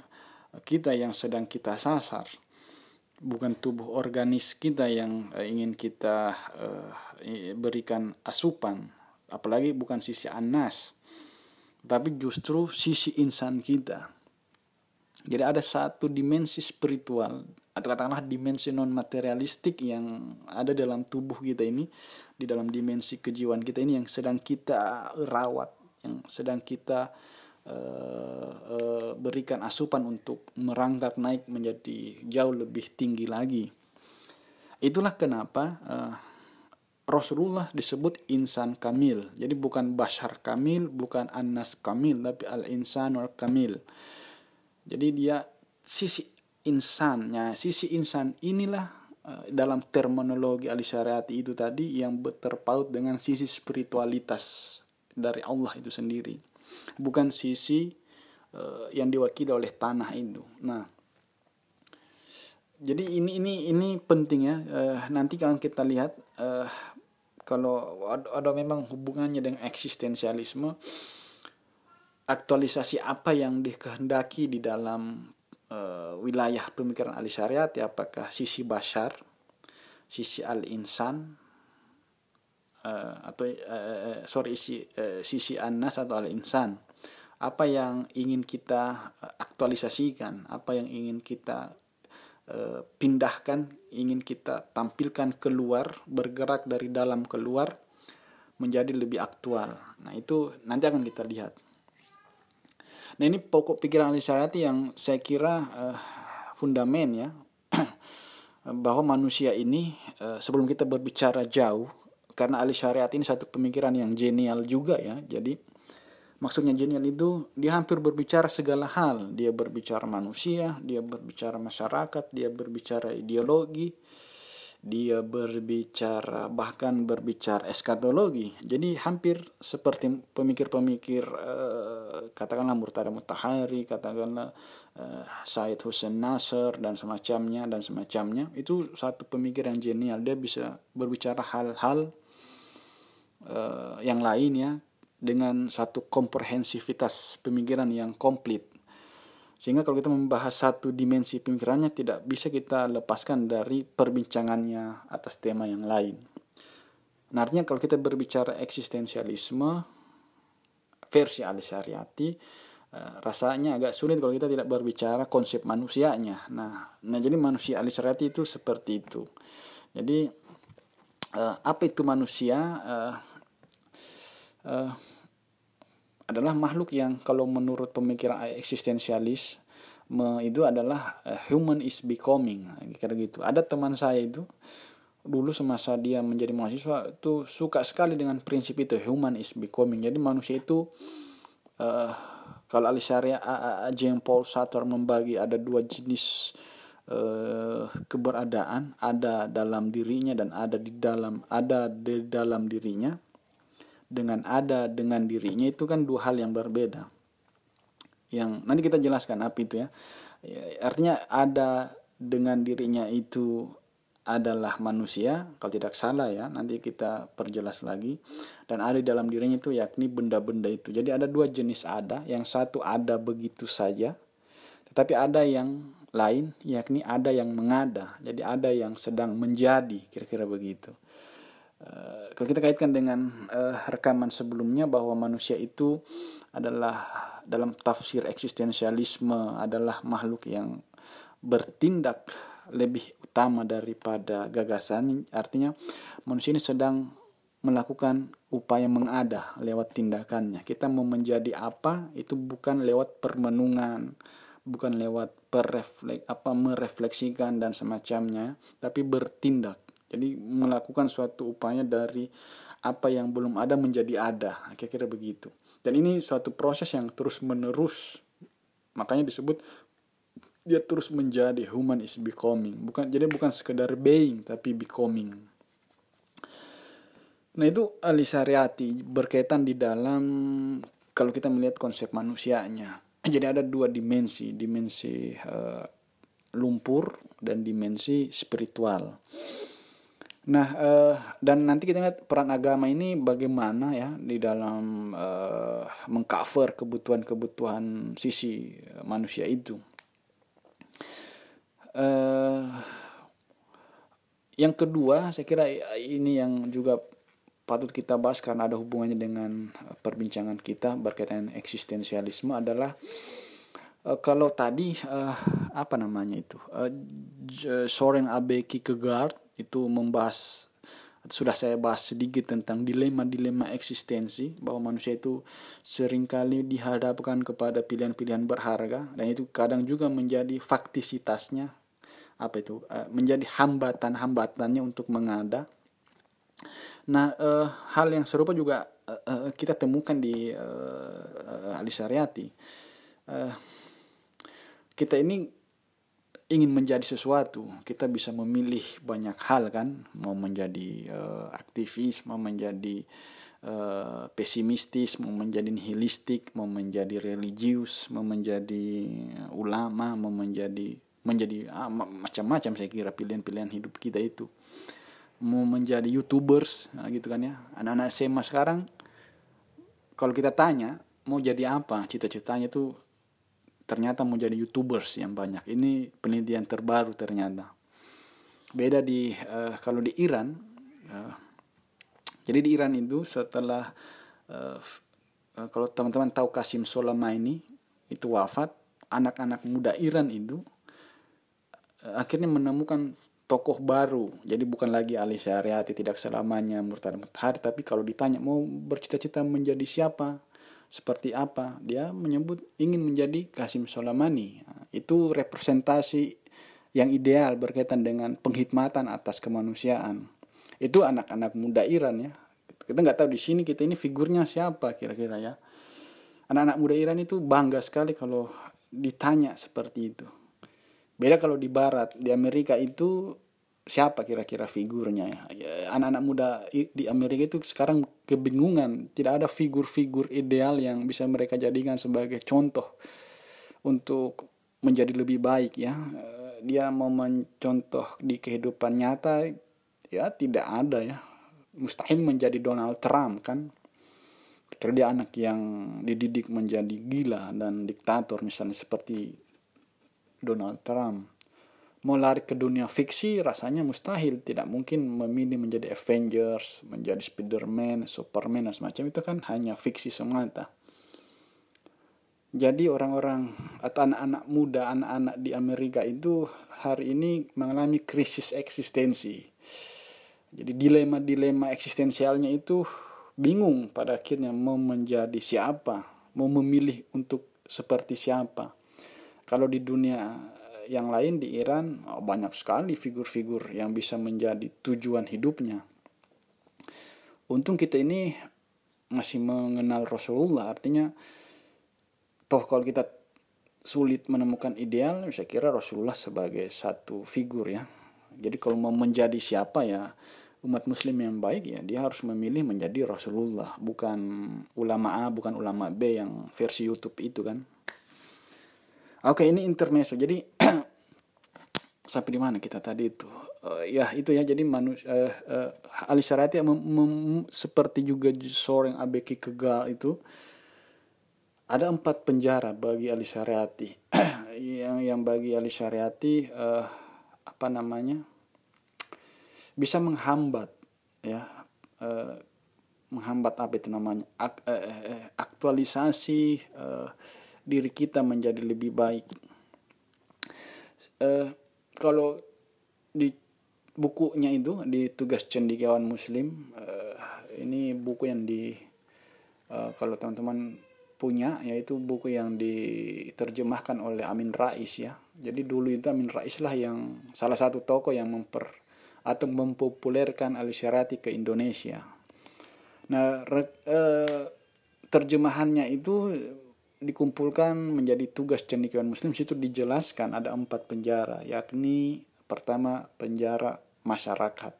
kita yang sedang kita sasar. Bukan tubuh organis kita yang uh, ingin kita uh, berikan asupan. Apalagi bukan sisi anas tapi justru sisi insan kita jadi ada satu dimensi spiritual atau katakanlah dimensi non materialistik yang ada dalam tubuh kita ini di dalam dimensi kejiwaan kita ini yang sedang kita rawat yang sedang kita uh, uh, berikan asupan untuk merangkak naik menjadi jauh lebih tinggi lagi itulah kenapa uh, Rasulullah disebut insan kamil. Jadi bukan bashar kamil, bukan anas kamil, tapi al-insanul kamil. Jadi dia sisi insannya, sisi insan inilah uh, dalam terminologi al-syariati itu tadi yang terpaut dengan sisi spiritualitas dari Allah itu sendiri. Bukan sisi uh, yang diwakili oleh tanah itu. Nah, jadi ini ini ini penting ya. Uh, nanti kalau kita lihat uh, kalau ada, ada memang hubungannya dengan eksistensialisme, aktualisasi apa yang dikehendaki di dalam uh, wilayah pemikiran ahli syariat ya apakah sisi bashar sisi al insan uh, atau uh, sorry sisi uh, sisi anas atau al insan apa yang ingin kita aktualisasikan? Apa yang ingin kita pindahkan? Ingin kita tampilkan keluar bergerak dari dalam keluar menjadi lebih aktual. Nah itu nanti akan kita lihat Nah ini pokok pikiran ahli syariati yang saya kira uh, fundamen ya. Bahwa manusia ini uh, sebelum kita berbicara jauh karena ahli syariat ini satu pemikiran yang genial juga ya. Jadi maksudnya genial itu dia hampir berbicara segala hal. Dia berbicara manusia dia berbicara masyarakat dia berbicara ideologi dia berbicara bahkan berbicara eskatologi. Jadi hampir seperti pemikir-pemikir uh, katakanlah Murtada Mutahari katakanlah uh, Said Hussein Nasr dan semacamnya dan semacamnya. Itu satu pemikir yang genial dia bisa berbicara hal-hal uh, yang lain ya dengan satu komprehensivitas pemikiran yang komplit sehingga kalau kita membahas satu dimensi pemikirannya tidak bisa kita lepaskan dari perbincangannya atas tema yang lain. Nah, artinya kalau kita berbicara eksistensialisme versi al syariati eh, rasanya agak sulit kalau kita tidak berbicara konsep manusianya. Nah, nah jadi manusia al syariati itu seperti itu. Jadi eh, apa itu manusia? Adalah makhluk yang kalau menurut pemikiran eksistensialis itu adalah uh, human is becoming. Kira gitu. Ada teman saya itu dulu semasa dia menjadi mahasiswa itu suka sekali dengan prinsip itu human is becoming. Jadi manusia itu uh, kalau Alisaria Jean Paul Sartre membagi ada dua jenis uh, keberadaan ada dalam dirinya dan ada di dalam ada di dalam dirinya dengan ada dengan dirinya itu kan dua hal yang berbeda. Yang nanti kita jelaskan apa itu ya, ya artinya ada dengan dirinya itu adalah manusia kalau tidak salah ya nanti kita perjelas lagi. Dan ada di dalam dirinya itu yakni benda-benda itu. Jadi ada dua jenis ada. Yang satu ada begitu saja tetapi ada yang lain yakni ada yang mengada. Jadi ada yang sedang menjadi kira-kira begitu Uh, kalau kita kaitkan dengan uh, rekaman sebelumnya bahwa manusia itu adalah dalam tafsir eksistensialisme adalah makhluk yang bertindak lebih utama daripada gagasan. Artinya manusia ini sedang melakukan upaya mengada lewat tindakannya. Kita mau menjadi apa itu bukan lewat permenungan bukan lewat perreflek apa merefleksikan dan semacamnya tapi bertindak jadi melakukan suatu upaya dari apa yang belum ada menjadi ada, kira-kira begitu. Dan ini suatu proses yang terus menerus. Makanya disebut dia terus menjadi human is becoming. Bukan jadi bukan sekedar being tapi becoming. Nah itu Alisariati berkaitan di dalam kalau kita melihat konsep manusianya. Jadi ada dua dimensi, dimensi uh, lumpur dan dimensi spiritual. Nah, uh, dan nanti kita lihat peran agama ini bagaimana ya di dalam uh, mengcover kebutuhan-kebutuhan sisi manusia itu. Uh, yang kedua saya kira ini yang juga patut kita bahas karena ada hubungannya dengan perbincangan kita berkaitan eksistensialisme adalah uh, kalau tadi apa namanya itu Soren Abe Kierkegaard itu membahas sudah saya bahas sedikit tentang dilema-dilema eksistensi bahwa manusia itu sering kali dihadapkan kepada pilihan-pilihan berharga dan itu kadang juga menjadi faktisitasnya apa itu uh, menjadi hambatan-hambatannya untuk mengada. Nah, uh, hal yang serupa juga uh, kita temukan di uh, Ali kita ini ingin menjadi sesuatu, kita bisa memilih banyak hal kan, mau menjadi uh, aktivis, mau menjadi uh, pesimistis, mau menjadi nihilistik, mau menjadi religius, mau menjadi ulama, mau menjadi menjadi ah, macam-macam saya kira pilihan-pilihan hidup kita itu. Mau menjadi youtubers nah gitu kan ya. Anak-anak SMA sekarang kalau kita tanya mau jadi apa cita-citanya itu ternyata mau jadi youtubers yang banyak ini penelitian terbaru ternyata beda di uh, kalau di Iran uh, jadi di Iran itu setelah uh, uh, kalau teman-teman tahu Kasim Soleimani itu wafat anak-anak muda Iran itu uh, akhirnya menemukan tokoh baru. Jadi bukan lagi Ali Syariati tidak selamanya murtad mutahar, tapi kalau ditanya mau bercita-cita menjadi siapa, seperti apa, dia menyebut ingin menjadi Kasim Soleimani. Nah, itu representasi yang ideal berkaitan dengan penghikmatan atas kemanusiaan. Itu anak-anak muda Iran ya. Kita nggak tahu di sini kita ini figurnya siapa kira-kira ya. Anak-anak muda Iran itu bangga sekali kalau ditanya seperti itu. Beda kalau di barat, di Amerika itu siapa kira-kira figurnya ya. Anak-anak muda di Amerika itu sekarang kebingungan, tidak ada figur-figur ideal yang bisa mereka jadikan sebagai contoh untuk menjadi lebih baik ya. Dia mau mencontoh di kehidupan nyata ya tidak ada ya. Mustahil menjadi Donald Trump kan. Karena dia anak yang dididik menjadi gila dan diktator misalnya seperti Donald Trump. Mau lari ke dunia fiksi rasanya mustahil. Tidak mungkin memilih menjadi Avengers, menjadi Spider-Man, Superman, dan semacam itu kan hanya fiksi semata. Jadi orang-orang atau anak-anak muda, anak-anak di Amerika itu hari ini mengalami krisis eksistensi. Jadi dilema-dilema eksistensialnya itu bingung pada akhirnya mau menjadi siapa, mau memilih untuk seperti siapa kalau di dunia yang lain di Iran banyak sekali figur-figur yang bisa menjadi tujuan hidupnya. Untung kita ini masih mengenal Rasulullah, artinya toh kalau kita sulit menemukan ideal, saya kira Rasulullah sebagai satu figur ya. Jadi kalau mau menjadi siapa ya umat muslim yang baik ya dia harus memilih menjadi Rasulullah, bukan ulama A, bukan ulama B yang versi YouTube itu kan. Oke, ini intermezzo. Jadi sampai di mana kita tadi itu? Uh, ya itu ya jadi manusia uh, uh, Ali Syariati seperti juga seorang Abeki Kegal itu ada empat penjara bagi Ali Syariati yang yang bagi Ali Syariati uh, apa namanya bisa menghambat ya uh, menghambat apa itu namanya Ak, uh, aktualisasi uh, diri kita menjadi lebih baik. Uh, kalau di bukunya itu di tugas cendekiawan muslim uh, ini buku yang di uh, kalau teman-teman punya yaitu buku yang diterjemahkan oleh Amin Rais ya jadi dulu itu Amin Rais lah yang salah satu tokoh yang memper atau mempopulerkan al ke Indonesia nah re, terjemahannya itu dikumpulkan menjadi tugas cendekiawan muslim situ dijelaskan ada empat penjara yakni pertama penjara masyarakat.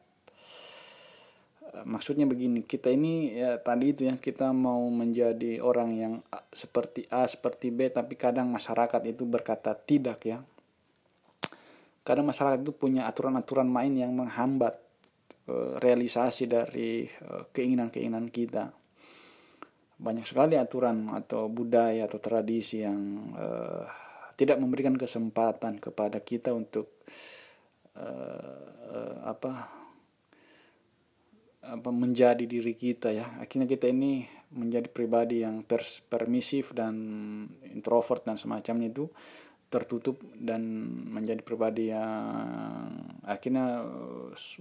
Eh, maksudnya begini kita ini ya tadi itu ya kita mau menjadi orang yang seperti A seperti B tapi kadang masyarakat itu berkata tidak ya. Kadang masyarakat itu punya aturan-aturan main yang menghambat uh, realisasi dari uh, keinginan-keinginan kita banyak sekali aturan atau budaya atau tradisi yang uh, tidak memberikan kesempatan kepada kita untuk uh, uh, apa apa menjadi diri kita ya akhirnya kita ini menjadi pribadi yang pers permisif dan introvert dan semacamnya itu tertutup dan menjadi pribadi yang akhirnya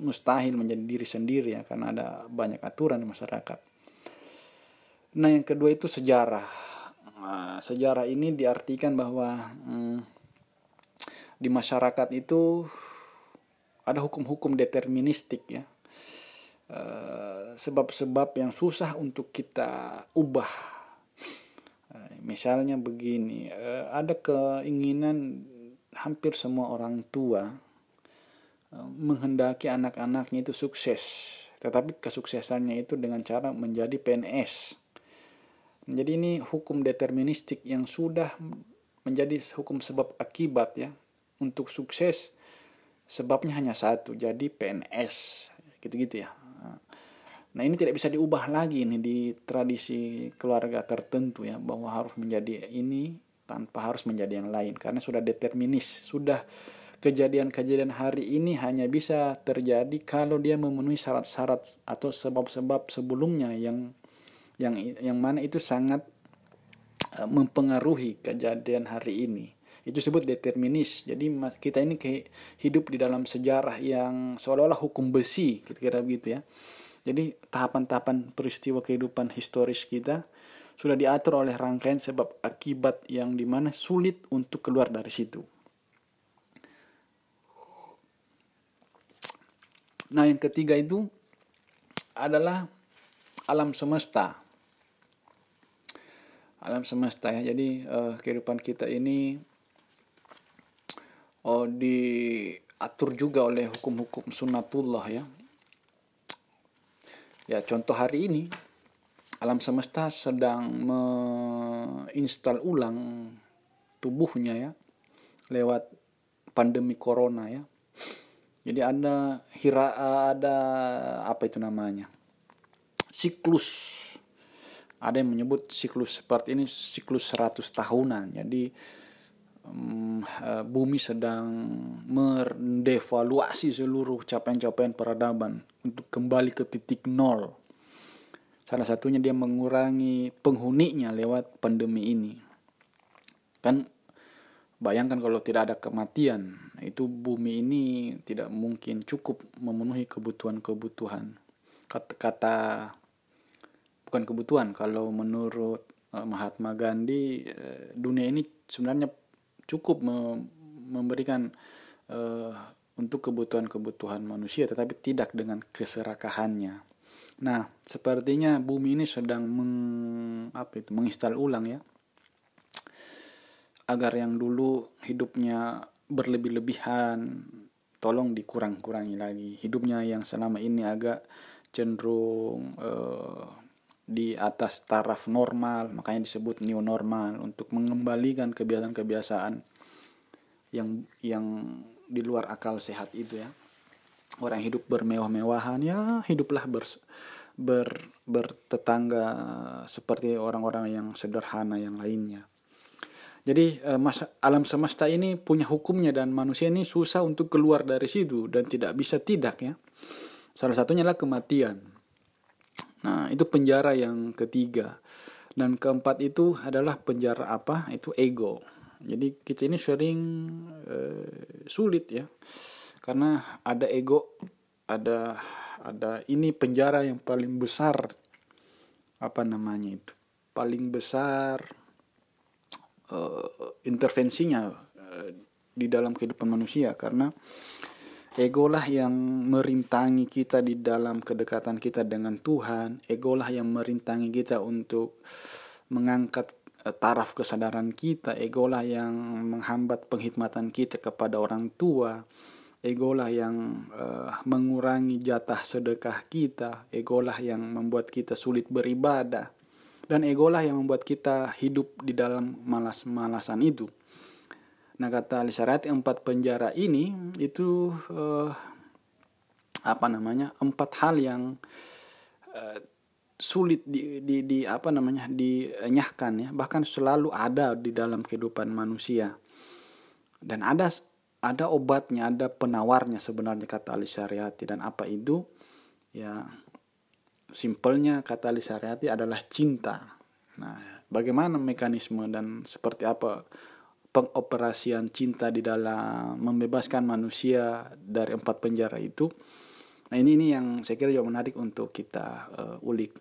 mustahil menjadi diri sendiri ya karena ada banyak aturan di masyarakat. Nah yang kedua itu sejarah. Nah, sejarah ini diartikan bahwa hmm, di masyarakat itu ada hukum-hukum deterministik ya Eh, sebab-sebab yang susah untuk kita ubah. Uh, misalnya begini, uh, ada keinginan hampir semua orang tua menghendaki anak-anaknya itu sukses, tetapi kesuksesannya itu dengan cara menjadi PNS. Jadi ini hukum deterministik yang sudah menjadi hukum sebab akibat ya. Untuk sukses sebabnya hanya satu, jadi PNS gitu-gitu ya. Nah ini tidak bisa diubah lagi nih di tradisi keluarga tertentu ya bahwa harus menjadi ini tanpa harus menjadi yang lain karena sudah determinis sudah kejadian-kejadian hari ini hanya bisa terjadi kalau dia memenuhi syarat-syarat atau sebab-sebab sebelumnya yang yang yang mana itu sangat uh, mempengaruhi kejadian hari ini itu disebut determinis jadi kita ini hidup di dalam sejarah yang seolah-olah hukum besi kira-kira begitu ya jadi tahapan-tahapan peristiwa kehidupan historis kita sudah diatur oleh rangkaian sebab akibat yang di mana sulit untuk keluar dari situ. Nah yang ketiga itu adalah alam semesta. Alam semesta ya. Jadi uh, kehidupan kita ini oh diatur juga oleh hukum-hukum sunatullah ya Ya, contoh hari ini alam semesta sedang menginstal ulang tubuhnya ya lewat pandemi corona ya. Jadi ada hira ada apa itu namanya? siklus. Ada yang menyebut siklus seperti ini siklus 100 tahunan. Jadi um, bumi sedang mendevaluasi seluruh capaian-capaian peradaban untuk kembali ke titik nol. Salah satunya dia mengurangi penghuninya lewat pandemi ini. Kan bayangkan kalau tidak ada kematian, itu bumi ini tidak mungkin cukup memenuhi kebutuhan-kebutuhan. Kata bukan kebutuhan, kalau menurut eh, Mahatma Gandhi eh, dunia ini sebenarnya cukup memberikan uh, untuk kebutuhan-kebutuhan manusia tetapi tidak dengan keserakahannya. Nah, sepertinya bumi ini sedang meng, apa itu, menginstal ulang ya. Agar yang dulu hidupnya berlebih-lebihan tolong dikurang-kurangi lagi. Hidupnya yang selama ini agak cenderung uh, di atas taraf normal, makanya disebut new normal untuk mengembalikan kebiasaan-kebiasaan yang yang di luar akal sehat itu ya. Orang hidup bermewah-mewahan ya hiduplah ber, ber bertetangga seperti orang-orang yang sederhana yang lainnya. Jadi eh, masa, alam semesta ini punya hukumnya dan manusia ini susah untuk keluar dari situ dan tidak bisa tidak ya. Salah satunya adalah kematian nah itu penjara yang ketiga. Dan keempat itu adalah penjara apa? Itu ego. Jadi kita ini sering uh, sulit ya. Karena ada ego ada ada ini penjara yang paling besar. Apa namanya itu? Paling besar uh, intervensinya uh, di dalam kehidupan manusia. Karena ego lah yang merintangi kita di dalam kedekatan kita dengan Tuhan. Ego lah yang merintangi kita untuk mengangkat Eh, taraf kesadaran kita, egolah yang menghambat penghikmatan kita kepada orang tua, egolah yang uh, mengurangi jatah sedekah kita, egolah yang membuat kita sulit beribadah, dan egolah yang membuat kita hidup di dalam malas-malasan itu. Nah kata Alisarat empat penjara ini itu uh, apa namanya empat hal yang uh, sulit di, di, di apa namanya dinyahkan ya bahkan selalu ada di dalam kehidupan manusia dan ada ada obatnya, ada penawarnya sebenarnya kata Ali Syariati dan apa itu? Ya simpelnya kata Ali Syariati adalah cinta. Nah, bagaimana mekanisme dan seperti apa pengoperasian cinta di dalam membebaskan manusia dari empat penjara itu? Nah, ini ini yang saya kira juga menarik untuk kita uh, ulik.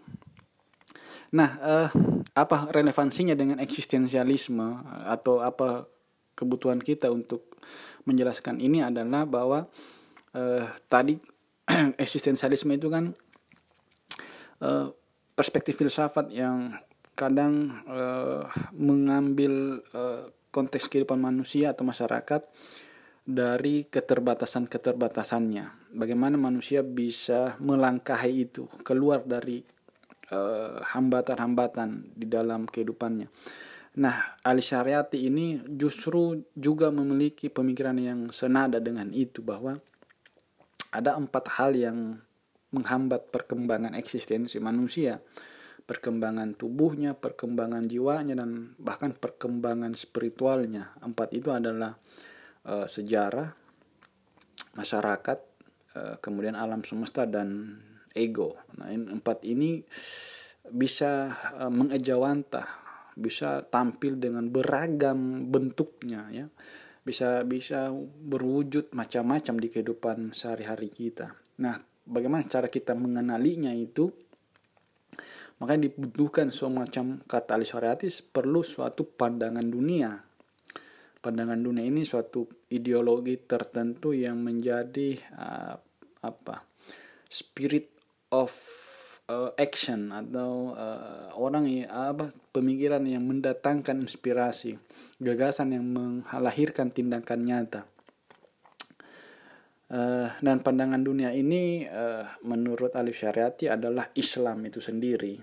Nah, uh, apa relevansinya dengan eksistensialisme atau apa kebutuhan kita untuk menjelaskan ini adalah bahwa uh, tadi eksistensialisme itu kan uh, perspektif filsafat yang kadang uh, mengambil uh, konteks kehidupan manusia atau masyarakat dari keterbatasan-keterbatasannya. Bagaimana manusia bisa melangkahi itu, keluar dari hambatan-hambatan uh, di dalam kehidupannya. Nah, Ali Syariati ini justru juga memiliki pemikiran yang senada dengan itu bahwa ada empat hal yang menghambat perkembangan eksistensi manusia. Perkembangan tubuhnya, perkembangan jiwanya, dan bahkan perkembangan spiritualnya. Empat itu adalah uh, sejarah, masyarakat, uh, kemudian alam semesta, dan ego. Nah, empat ini bisa uh, mengejawantah bisa tampil dengan beragam bentuknya ya bisa bisa berwujud macam-macam di kehidupan sehari-hari kita nah bagaimana cara kita mengenalinya itu makanya dibutuhkan semacam kata Alisariatis perlu suatu pandangan dunia pandangan dunia ini suatu ideologi tertentu yang menjadi uh, apa spirit of uh, action atau uh, orang yang apa pemikiran yang mendatangkan inspirasi, gagasan yang melahirkan tindakan nyata. Uh, dan pandangan dunia ini uh, menurut Alif Syariati adalah Islam itu sendiri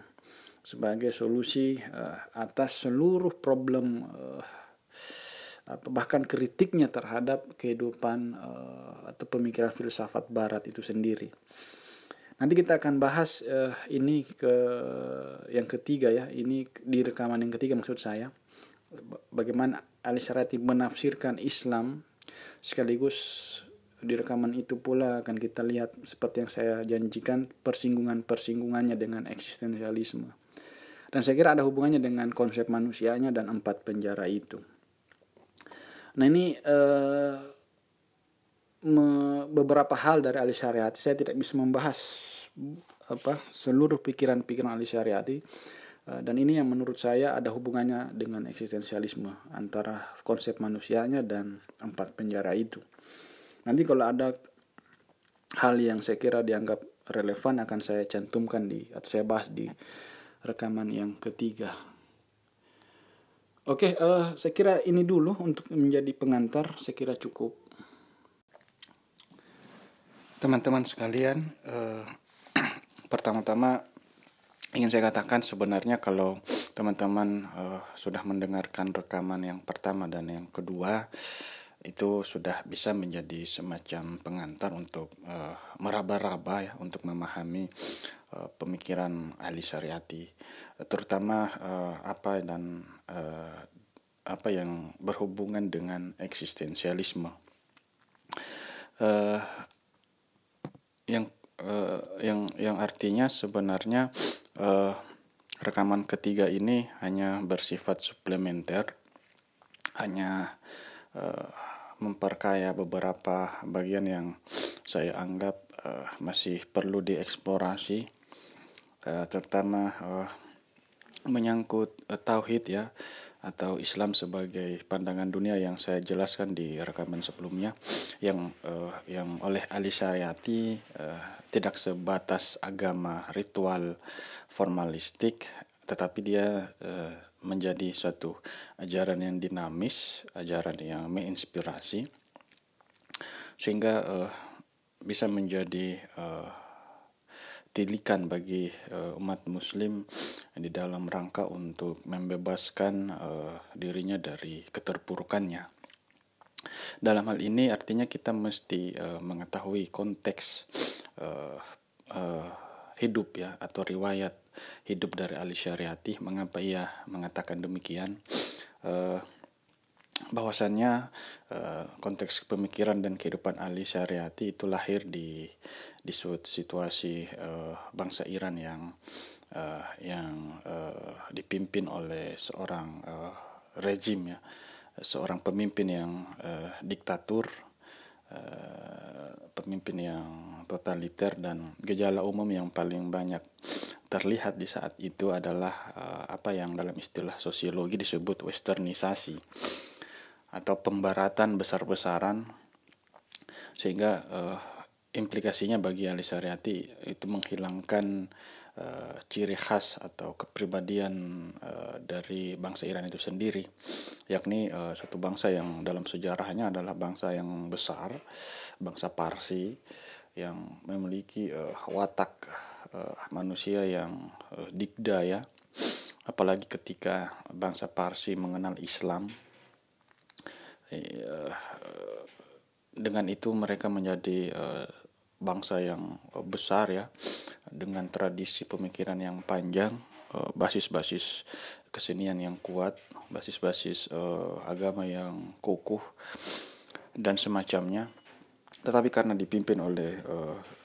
sebagai solusi uh, atas seluruh problem uh, bahkan kritiknya terhadap kehidupan uh, atau pemikiran filsafat Barat itu sendiri. Nanti kita akan bahas uh, ini ke yang ketiga ya. Ini di rekaman yang ketiga maksud saya. Bagaimana Ali Syarati menafsirkan Islam sekaligus di rekaman itu pula akan kita lihat seperti yang saya janjikan persinggungan-persinggungannya dengan eksistensialisme. Dan saya kira ada hubungannya dengan konsep manusianya dan empat penjara itu. Nah ini me, beberapa hal dari Ali Syariati saya tidak bisa membahas apa seluruh pikiran-pikiran Ali Syariati uh, dan ini yang menurut saya ada hubungannya dengan eksistensialisme antara konsep manusianya dan empat penjara itu. Nanti kalau ada hal yang saya kira dianggap relevan akan saya cantumkan di atau saya bahas di rekaman yang ketiga. Oke, uh, saya kira ini dulu untuk menjadi pengantar. Saya kira cukup teman-teman sekalian uh, pertama-tama ingin saya katakan sebenarnya kalau teman-teman uh, sudah mendengarkan rekaman yang pertama dan yang kedua itu sudah bisa menjadi semacam pengantar untuk uh, meraba-raba ya untuk memahami uh, pemikiran ahli syariati. Terutama uh, apa dan uh, apa yang berhubungan dengan eksistensialisme. Uh, yang uh, yang yang artinya sebenarnya uh, rekaman ketiga ini hanya bersifat suplementer hanya memperkaya beberapa bagian yang saya anggap uh, masih perlu dieksplorasi uh, terutama uh, menyangkut uh, tauhid ya atau Islam sebagai pandangan dunia yang saya jelaskan di rekaman sebelumnya yang uh, yang oleh Ali Syariati uh, tidak sebatas agama ritual formalistik tetapi dia uh, menjadi suatu ajaran yang dinamis, ajaran yang menginspirasi sehingga uh, bisa menjadi uh, tilikan bagi uh, umat muslim di dalam rangka untuk membebaskan uh, dirinya dari keterpurukannya. Dalam hal ini artinya kita mesti uh, mengetahui konteks uh, uh, hidup ya atau riwayat hidup dari Ali Syariati mengapa ia mengatakan demikian. Uh, bahwasannya uh, konteks pemikiran dan kehidupan Ali Syariati itu lahir di di suatu situasi uh, bangsa Iran yang uh, yang uh, dipimpin oleh seorang uh, rejim ya seorang pemimpin yang diktatur uh, pemimpin yang totaliter dan gejala umum yang paling banyak terlihat di saat itu adalah uh, apa yang dalam istilah sosiologi disebut westernisasi atau pembaratan besar-besaran. Sehingga uh, implikasinya bagi Ali Syariati itu menghilangkan uh, ciri khas atau kepribadian uh, dari bangsa Iran itu sendiri yakni uh, satu bangsa yang dalam sejarahnya adalah bangsa yang besar bangsa Parsi yang memiliki uh, watak uh, manusia yang uh, dikdaya apalagi ketika bangsa Parsi mengenal Islam Eh, dengan itu mereka menjadi uh, bangsa yang besar ya dengan tradisi pemikiran yang panjang uh, basis-basis kesenian yang kuat basis-basis uh, agama yang kokoh dan semacamnya. Tetapi karena dipimpin oleh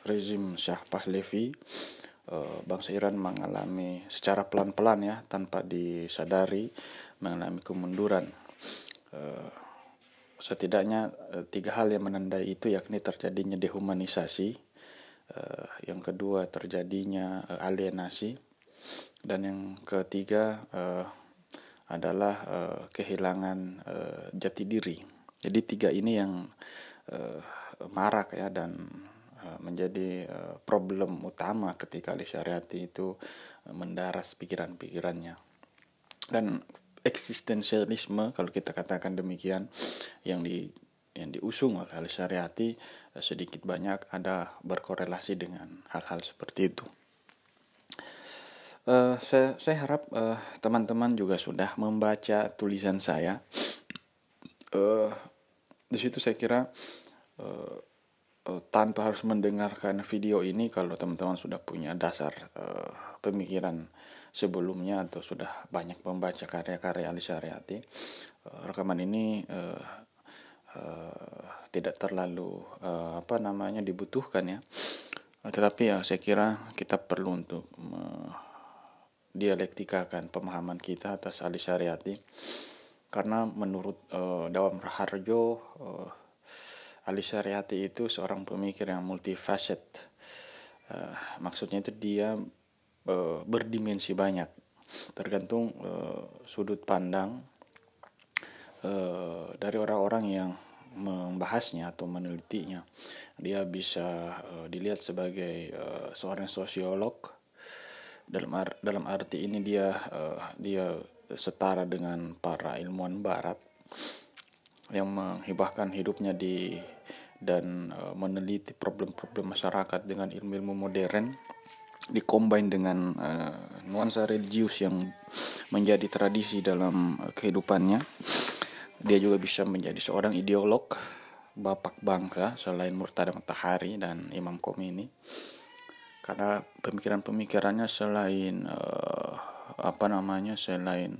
rezim Shah Pahlavi bangsa Iran mengalami secara pelan-pelan ya tanpa disadari mengalami kemunduran setidaknya uh, tiga hal yang menandai itu yakni terjadinya dehumanisasi, uh, yang kedua terjadinya uh, alienasi, dan yang ketiga adalah kehilangan jati diri. Jadi tiga ini yang marak ya dan menjadi problem utama ketika Ali Syariati itu mendaras pikiran-pikirannya. Dan eksistensialisme kalau kita katakan demikian yang di yang diusung oleh Al Syariati eh, sedikit banyak ada berkorelasi dengan hal-hal seperti itu. Uh, saya, saya harap eh, teman-teman juga sudah membaca tulisan saya. Uh, di situ saya kira uh, uh, tanpa harus mendengarkan video ini, kalau teman-teman sudah punya dasar uh, pemikiran sebelumnya atau sudah banyak membaca karya-karya Ali Syariati uh, rekaman ini uh, uh, tidak terlalu uh, apa namanya dibutuhkan ya. Tetapi ya saya kira kita perlu untuk uh, dialektikakan pemahaman kita atas Ali Syariati. Karena menurut uh, Dawam Raharjo uh, Ali Syariati itu seorang pemikir yang multifacet uh, maksudnya itu dia uh, berdimensi banyak. Tergantung uh, sudut pandang uh, dari orang-orang yang membahasnya atau menelitinya. Dia bisa uh, dilihat sebagai uh, seorang sosiolog. Dalam ar dalam arti ini dia uh, dia setara dengan para ilmuwan barat yang menghibahkan hidupnya di dan meneliti problem-problem masyarakat dengan ilmu-ilmu modern dikombin dengan uh, nuansa religius yang menjadi tradisi dalam uh, kehidupannya. Dia juga bisa menjadi seorang ideolog, bapak bangsa selain Murtada Matahari dan Imam Khomeini. Karena pemikiran-pemikirannya selain uh, apa namanya selain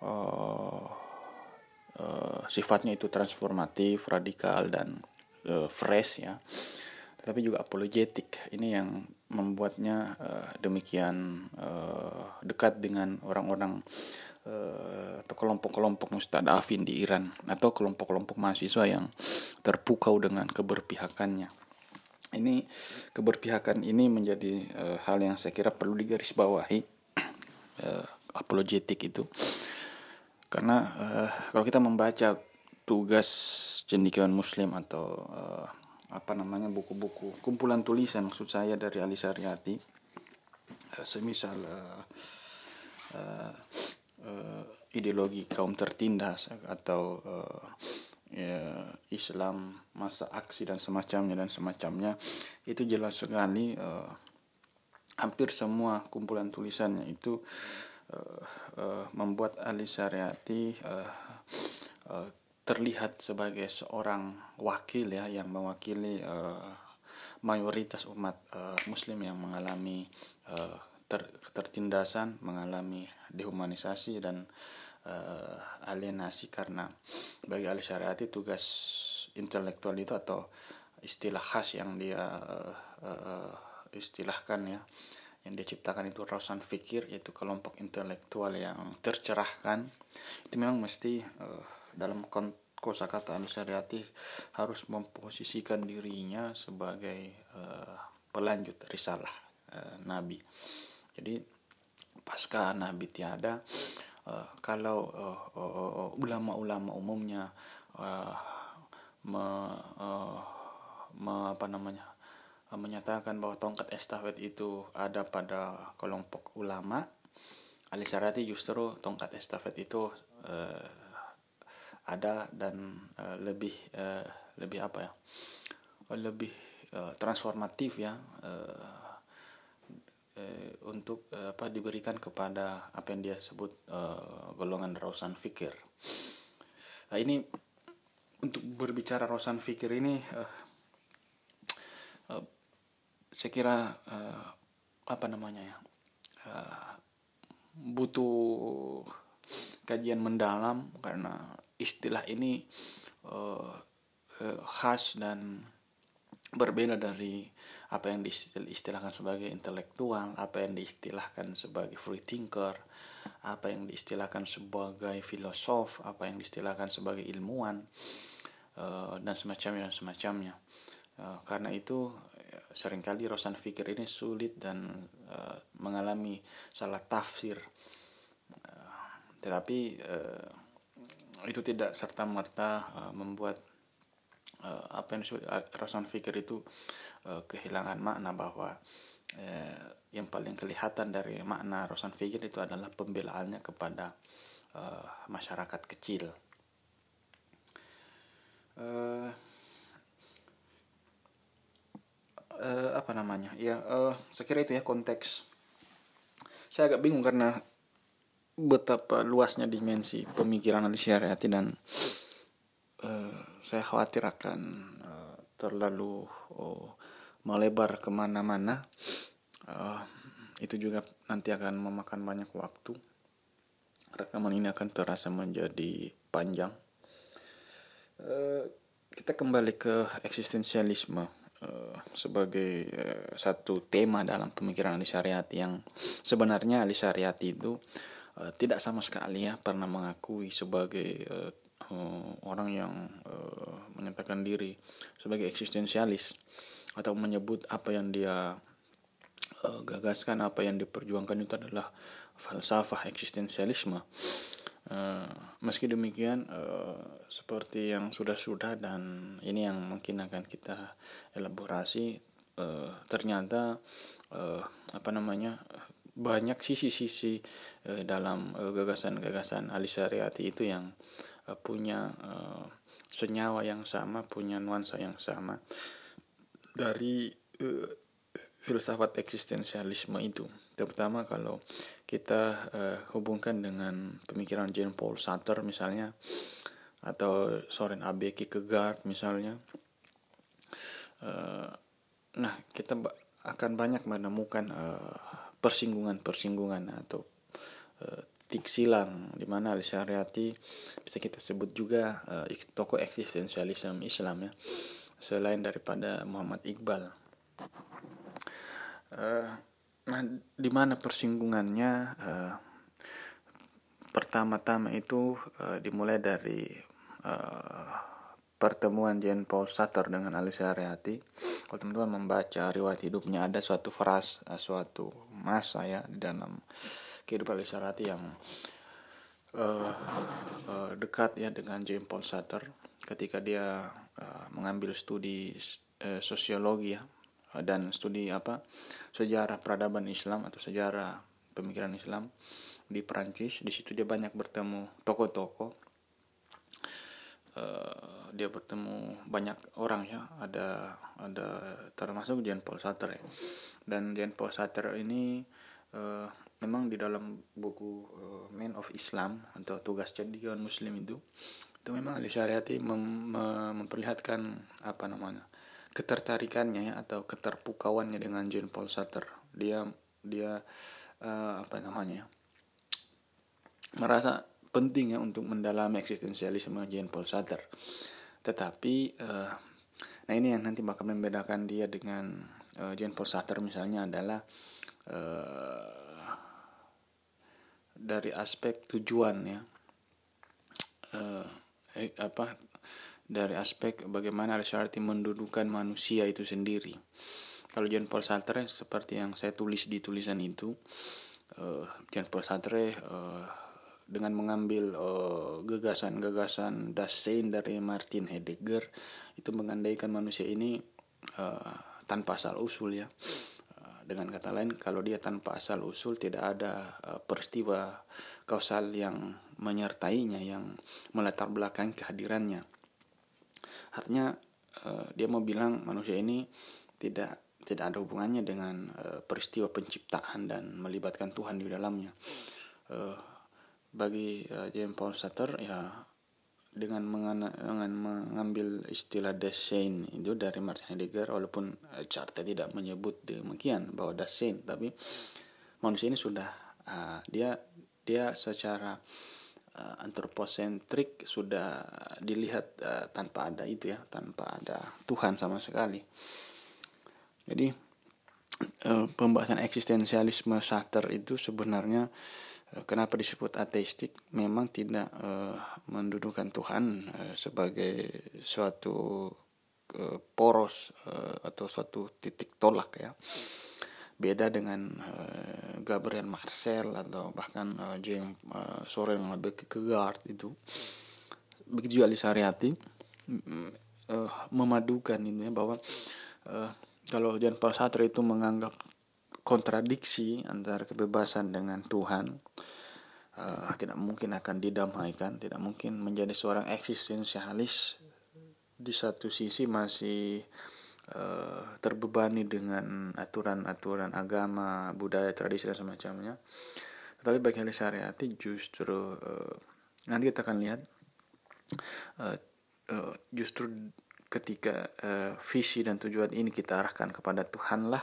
uh, uh, sifatnya itu transformatif, radikal dan uh, fresh ya tapi juga apologetik. Ini yang membuatnya uh, demikian uh, dekat dengan orang-orang uh, atau kelompok-kelompok mustadafin di Iran atau kelompok-kelompok mahasiswa yang terpukau dengan keberpihakannya. Ini keberpihakan ini menjadi uh, hal yang saya kira perlu digarisbawahi uh, apologetik itu. Karena uh, kalau kita membaca tugas cendikiawan muslim atau uh, apa namanya buku-buku kumpulan tulisan maksud saya dari Ali Saryati uh, semisal uh, uh, uh, ideologi kaum tertindas atau uh, ya, Islam masa aksi dan semacamnya dan semacamnya itu jelas sekali uh, hampir semua kumpulan tulisannya itu uh, uh, membuat Ali Saryati uh, uh, terlihat sebagai seorang wakil ya yang mewakili uh, mayoritas umat uh, muslim yang mengalami uh, ter tertindasan, mengalami dehumanisasi dan uh, alienasi. Karena bagi ahli syariati tugas intelektual itu atau istilah khas yang dia uh, uh, istilahkan ya yang dia ciptakan itu rausan fikir yaitu kelompok intelektual yang tercerahkan. Itu memang mesti uh, dalam kosakata syariati harus memposisikan dirinya sebagai uh, pelanjut risalah uh, nabi. Jadi pasca nabi tiada uh, kalau ulama-ulama uh, uh, umumnya uh, me, uh, me, apa namanya menyatakan bahwa tongkat estafet itu ada pada kelompok ulama Ali Syarati justru tongkat estafet itu uh, ada dan uh, lebih uh, lebih apa ya lebih uh, transformatif ya uh, uh, untuk uh, apa diberikan kepada apa yang dia sebut uh, golongan rausan fikir. Nah ini untuk berbicara rausan fikir ini uh, uh, saya kira uh, apa namanya ya uh, butuh kajian mendalam karena istilah ini uh, khas dan berbeda dari apa yang diistilahkan sebagai intelektual, apa yang diistilahkan sebagai free thinker, apa yang diistilahkan sebagai filosof, apa yang diistilahkan sebagai ilmuwan uh, dan semacamnya dan semacamnya. Karena itu sering kali rosan fikir ini sulit dan mengalami salah tafsir tetapi itu tidak serta merta uh, membuat uh, apa yang disebut rosan fikir itu uh, kehilangan makna bahwa uh, yang paling kelihatan dari makna rosan fikir itu adalah pembelaannya kepada uh, masyarakat kecil. Uh, uh, apa namanya? Ya uh, saya kira itu ya konteks. Saya agak bingung karena betapa luasnya dimensi pemikiran Ali Syariati dan uh, saya khawatir akan uh, terlalu oh, melebar ke mana-mana. Uh, itu juga nanti akan memakan banyak waktu. Rekaman ini akan terasa menjadi panjang. Uh, kita kembali ke eksistensialisme Eh, sebagai uh, satu tema dalam pemikiran Ali Syariati yang sebenarnya Ali Syariati itu uh, tidak sama sekali ya pernah mengakui sebagai uh, uh, orang yang uh, menyatakan diri sebagai eksistensialis atau menyebut apa yang dia uh, gagaskan apa yang diperjuangkan itu adalah falsafah eksistensialisme. Uh, meski demikian uh, seperti yang sudah-sudah dan ini yang mungkin akan kita elaborasi uh, ternyata uh, apa namanya banyak sisi-sisi uh, dalam gagasan-gagasan uh, Ali Syariati itu yang uh, punya uh, senyawa yang sama, punya nuansa yang sama dari uh, filsafat eksistensialisme itu. Terutama kalau kita uh, hubungkan dengan pemikiran Jean Paul Sartre misalnya atau Soren Abe Kierkegaard misalnya uh, nah kita akan banyak menemukan uh, persinggungan-persinggungan atau uh, tik silang di mana Ali Syariati bisa kita sebut juga uh, tokoh eksistensialisme Islam ya selain daripada Muhammad Iqbal Uh, nah, di mana persinggungannya? Uh, pertama-tama itu uh, dimulai dari uh, pertemuan Jean Paul Sartre dengan Ali Syariati. Kalau teman-teman membaca riwayat hidupnya ada suatu frase, uh, suatu masa ya di dalam kehidupan Ali Syariati yang uh, uh, dekat ya dengan Jean Paul Sartre ketika dia uh, mengambil studi uh, sosiologi ya dan studi apa sejarah peradaban Islam atau sejarah pemikiran Islam di Perancis di situ dia banyak bertemu tokoh-tokoh uh, dia bertemu banyak orang ya ada ada termasuk Jean Paul Sartre ya. dan Jean Paul Sartre ini uh, memang di dalam buku uh, Man of Islam atau tugas cendikiawan Muslim itu itu memang Ali Syariati mem, mem, memperlihatkan apa namanya ketertarikannya ya atau keterpukauannya dengan Jean Paul Sartre dia dia uh, apa namanya merasa penting ya untuk mendalami eksistensialisme Jean Paul Sartre. Tetapi uh, nah ini yang nanti bakal membedakan dia dengan uh, Jean Paul Sartre misalnya adalah uh, dari aspek tujuan ya. Eh, apa dari aspek bagaimana Aristoteles mendudukan manusia itu sendiri. Kalau Jean Paul Sartre seperti yang saya tulis di tulisan itu, uh, Jean Paul Sartre uh, dengan mengambil gagasan-gagasan uh, Dasein dari Martin Heidegger itu mengandaikan manusia ini uh, tanpa asal usul ya. dengan kata lain, kalau dia tanpa asal usul tidak ada uh, peristiwa kausal yang menyertainya, yang melatar belakang kehadirannya. Artinya uh, dia mau bilang manusia ini tidak tidak ada hubungannya dengan uh, peristiwa penciptaan dan melibatkan Tuhan di dalamnya. Uh, bagi uh, James Paul Sartre ya dengan, mengana, dengan mengambil istilah Dasein itu dari Martin Heidegger walaupun uh, Sartre tidak menyebut demikian bahwa Dasein tapi manusia ini sudah uh, dia dia secara uh, antroposentrik sudah dilihat uh, tanpa ada itu ya tanpa ada Tuhan sama sekali. Jadi uh, pembahasan eksistensialisme Sartre itu sebenarnya kenapa disebut ateistik? Memang tidak uh, mendudukan Tuhan uh, sebagai suatu uh, poros uh, atau suatu titik tolak ya. Beda dengan uh, Gabriel Marcel atau bahkan uh, James uh, Soren lebih ke Gard itu. Begitu juga Lisariati uh, memadukan ini ya, bahwa uh, kalau Jean Paul Sartre itu menganggap kontradiksi antara kebebasan dengan Tuhan uh, tidak mungkin akan didamaikan tidak mungkin menjadi seorang eksistensialis di satu sisi masih uh, terbebani dengan aturan-aturan agama, budaya, tradisi dan semacamnya. Tetapi bagi ahli syariati justru uh, nanti kita akan lihat uh, uh, justru ketika uh, visi dan tujuan ini kita arahkan kepada Tuhan lah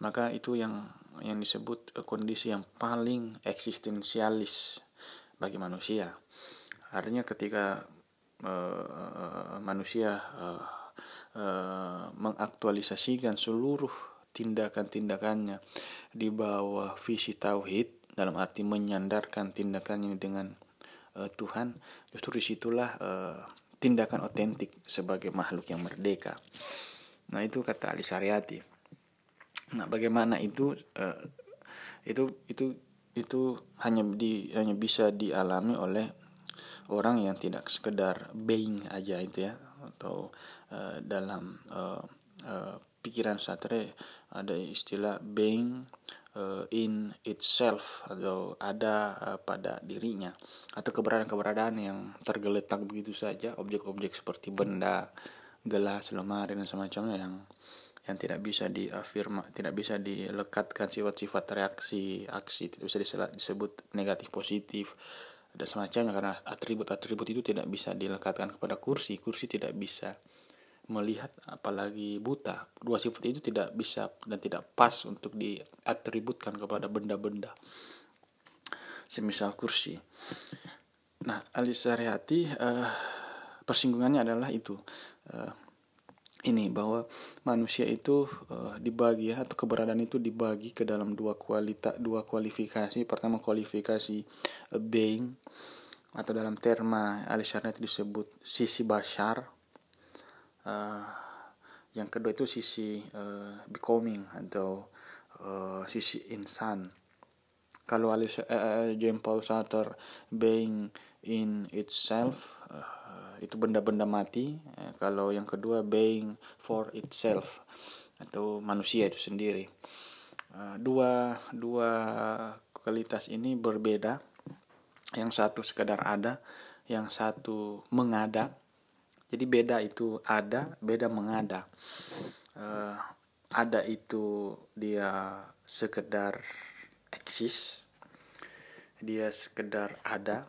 maka itu yang yang disebut uh, kondisi yang paling eksistensialis bagi manusia. Artinya ketika uh, manusia uh, Uh, mengaktualisasikan seluruh tindakan-tindakannya di bawah visi tauhid dalam arti menyandarkan tindakannya dengan uh, Tuhan justru di situlah uh, tindakan otentik sebagai makhluk yang merdeka. Nah itu kata Ali Syariati nah bagaimana itu uh, itu itu itu hanya di hanya bisa dialami oleh orang yang tidak sekedar being aja itu ya atau uh, dalam uh, uh, pikiran Sartre ada istilah being uh, in itself atau ada uh, pada dirinya atau keberadaan-keberadaan yang tergeletak begitu saja objek-objek seperti benda gelas lemari dan semacamnya yang yang tidak bisa diafirma tidak bisa dilekatkan sifat-sifat reaksi aksi tidak bisa disebut negatif positif dan semacamnya karena atribut-atribut itu tidak bisa dilekatkan kepada kursi. Kursi tidak bisa melihat apalagi buta. Dua sifat itu tidak bisa dan tidak pas untuk diatributkan kepada benda-benda semisal kursi. Nah alisariati uh, persinggungannya adalah itu. Uh, ini bahwa manusia itu uh, dibagi ya atau keberadaan itu dibagi ke dalam dua kualitas dua kualifikasi. Pertama kualifikasi uh, being atau dalam terma Alisharnet disebut sisi bashar. Uh, yang kedua itu sisi uh, becoming atau uh, sisi insan. Kalau Alice, uh, James Paul Sartre being in itself uh, itu benda-benda mati. Ya, kalau yang kedua being for itself. Atau manusia itu sendiri. Uh, dua dua kualitas ini berbeda. Yang satu sekadar ada yang satu mengada. Jadi beda itu ada beda mengada. Uh, ada itu dia sekedar eksis. Dia sekedar ada.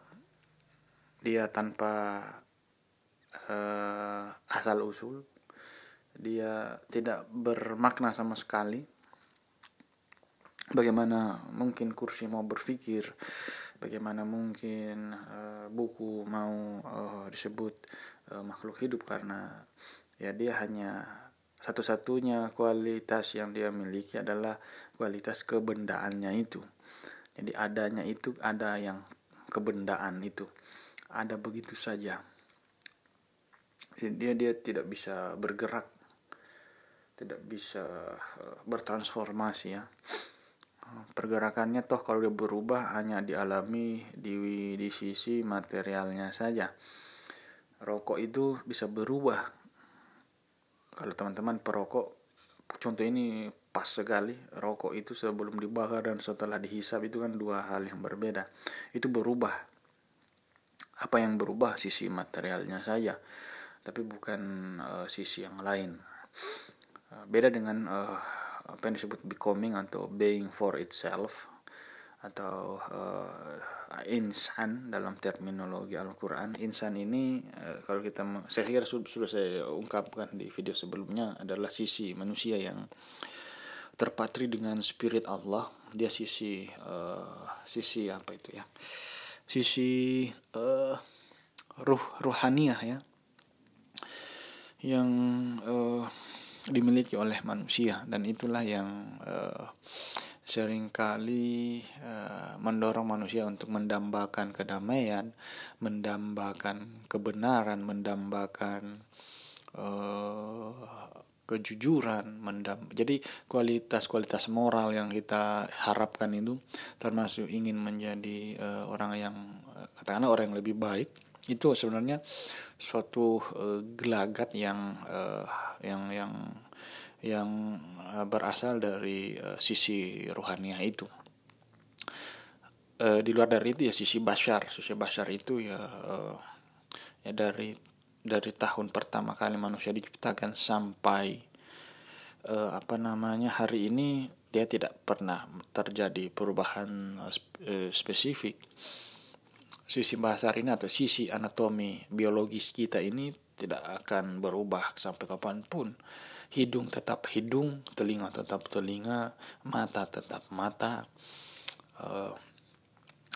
Dia tanpa uh, asal usul dia tidak bermakna sama sekali. Bagaimana mungkin kursi mau berpikir bagaimana mungkin uh, buku mau uh, disebut uh, makhluk hidup karena ya dia hanya satu-satunya kualitas yang dia miliki adalah kualitas kebendaannya itu. Jadi adanya itu ada yang kebendaan itu. Ada begitu saja dia dia tidak bisa bergerak. Tidak bisa uh, bertransformasi ya. Pergerakannya toh kalau dia berubah hanya dialami di di sisi materialnya saja. Rokok itu bisa berubah. Kalau teman-teman perokok contoh ini pas sekali. Rokok itu sebelum dibakar dan setelah dihisap itu kan dua hal yang berbeda. Itu berubah. Apa yang berubah? Sisi materialnya saja tapi bukan uh, sisi yang lain. Uh, beda dengan uh, apa yang disebut becoming atau being for itself atau uh, insan dalam terminologi Al-Quran. Insan ini uh, kalau kita saya kira sudah, sudah saya ungkapkan di video sebelumnya adalah sisi manusia yang terpatri dengan spirit Allah. Dia sisi uh, sisi apa itu ya? Sisi uh, ruh ruhaniah ya yang uh, dimiliki oleh manusia dan itulah yang uh, sering kali uh, mendorong manusia untuk mendambakan kedamaian, mendambakan kebenaran, mendambakan uh, kejujuran, mendam. Jadi kualitas-kualitas moral yang kita harapkan itu termasuk ingin menjadi uh, orang yang katakanlah orang yang lebih baik itu sebenarnya suatu uh, gelagat yang uh, yang yang yang uh, berasal dari uh, sisi rohaniah itu. Uh, di luar dari itu ya sisi bashar. Sisi bashar itu ya uh, ya dari dari tahun pertama kali manusia diciptakan sampai uh, apa namanya hari ini dia tidak pernah terjadi perubahan spesifik sisi bahasa ini atau sisi anatomi biologis kita ini tidak akan berubah sampai kapan pun. Hidung tetap hidung, telinga tetap telinga, mata tetap mata, uh,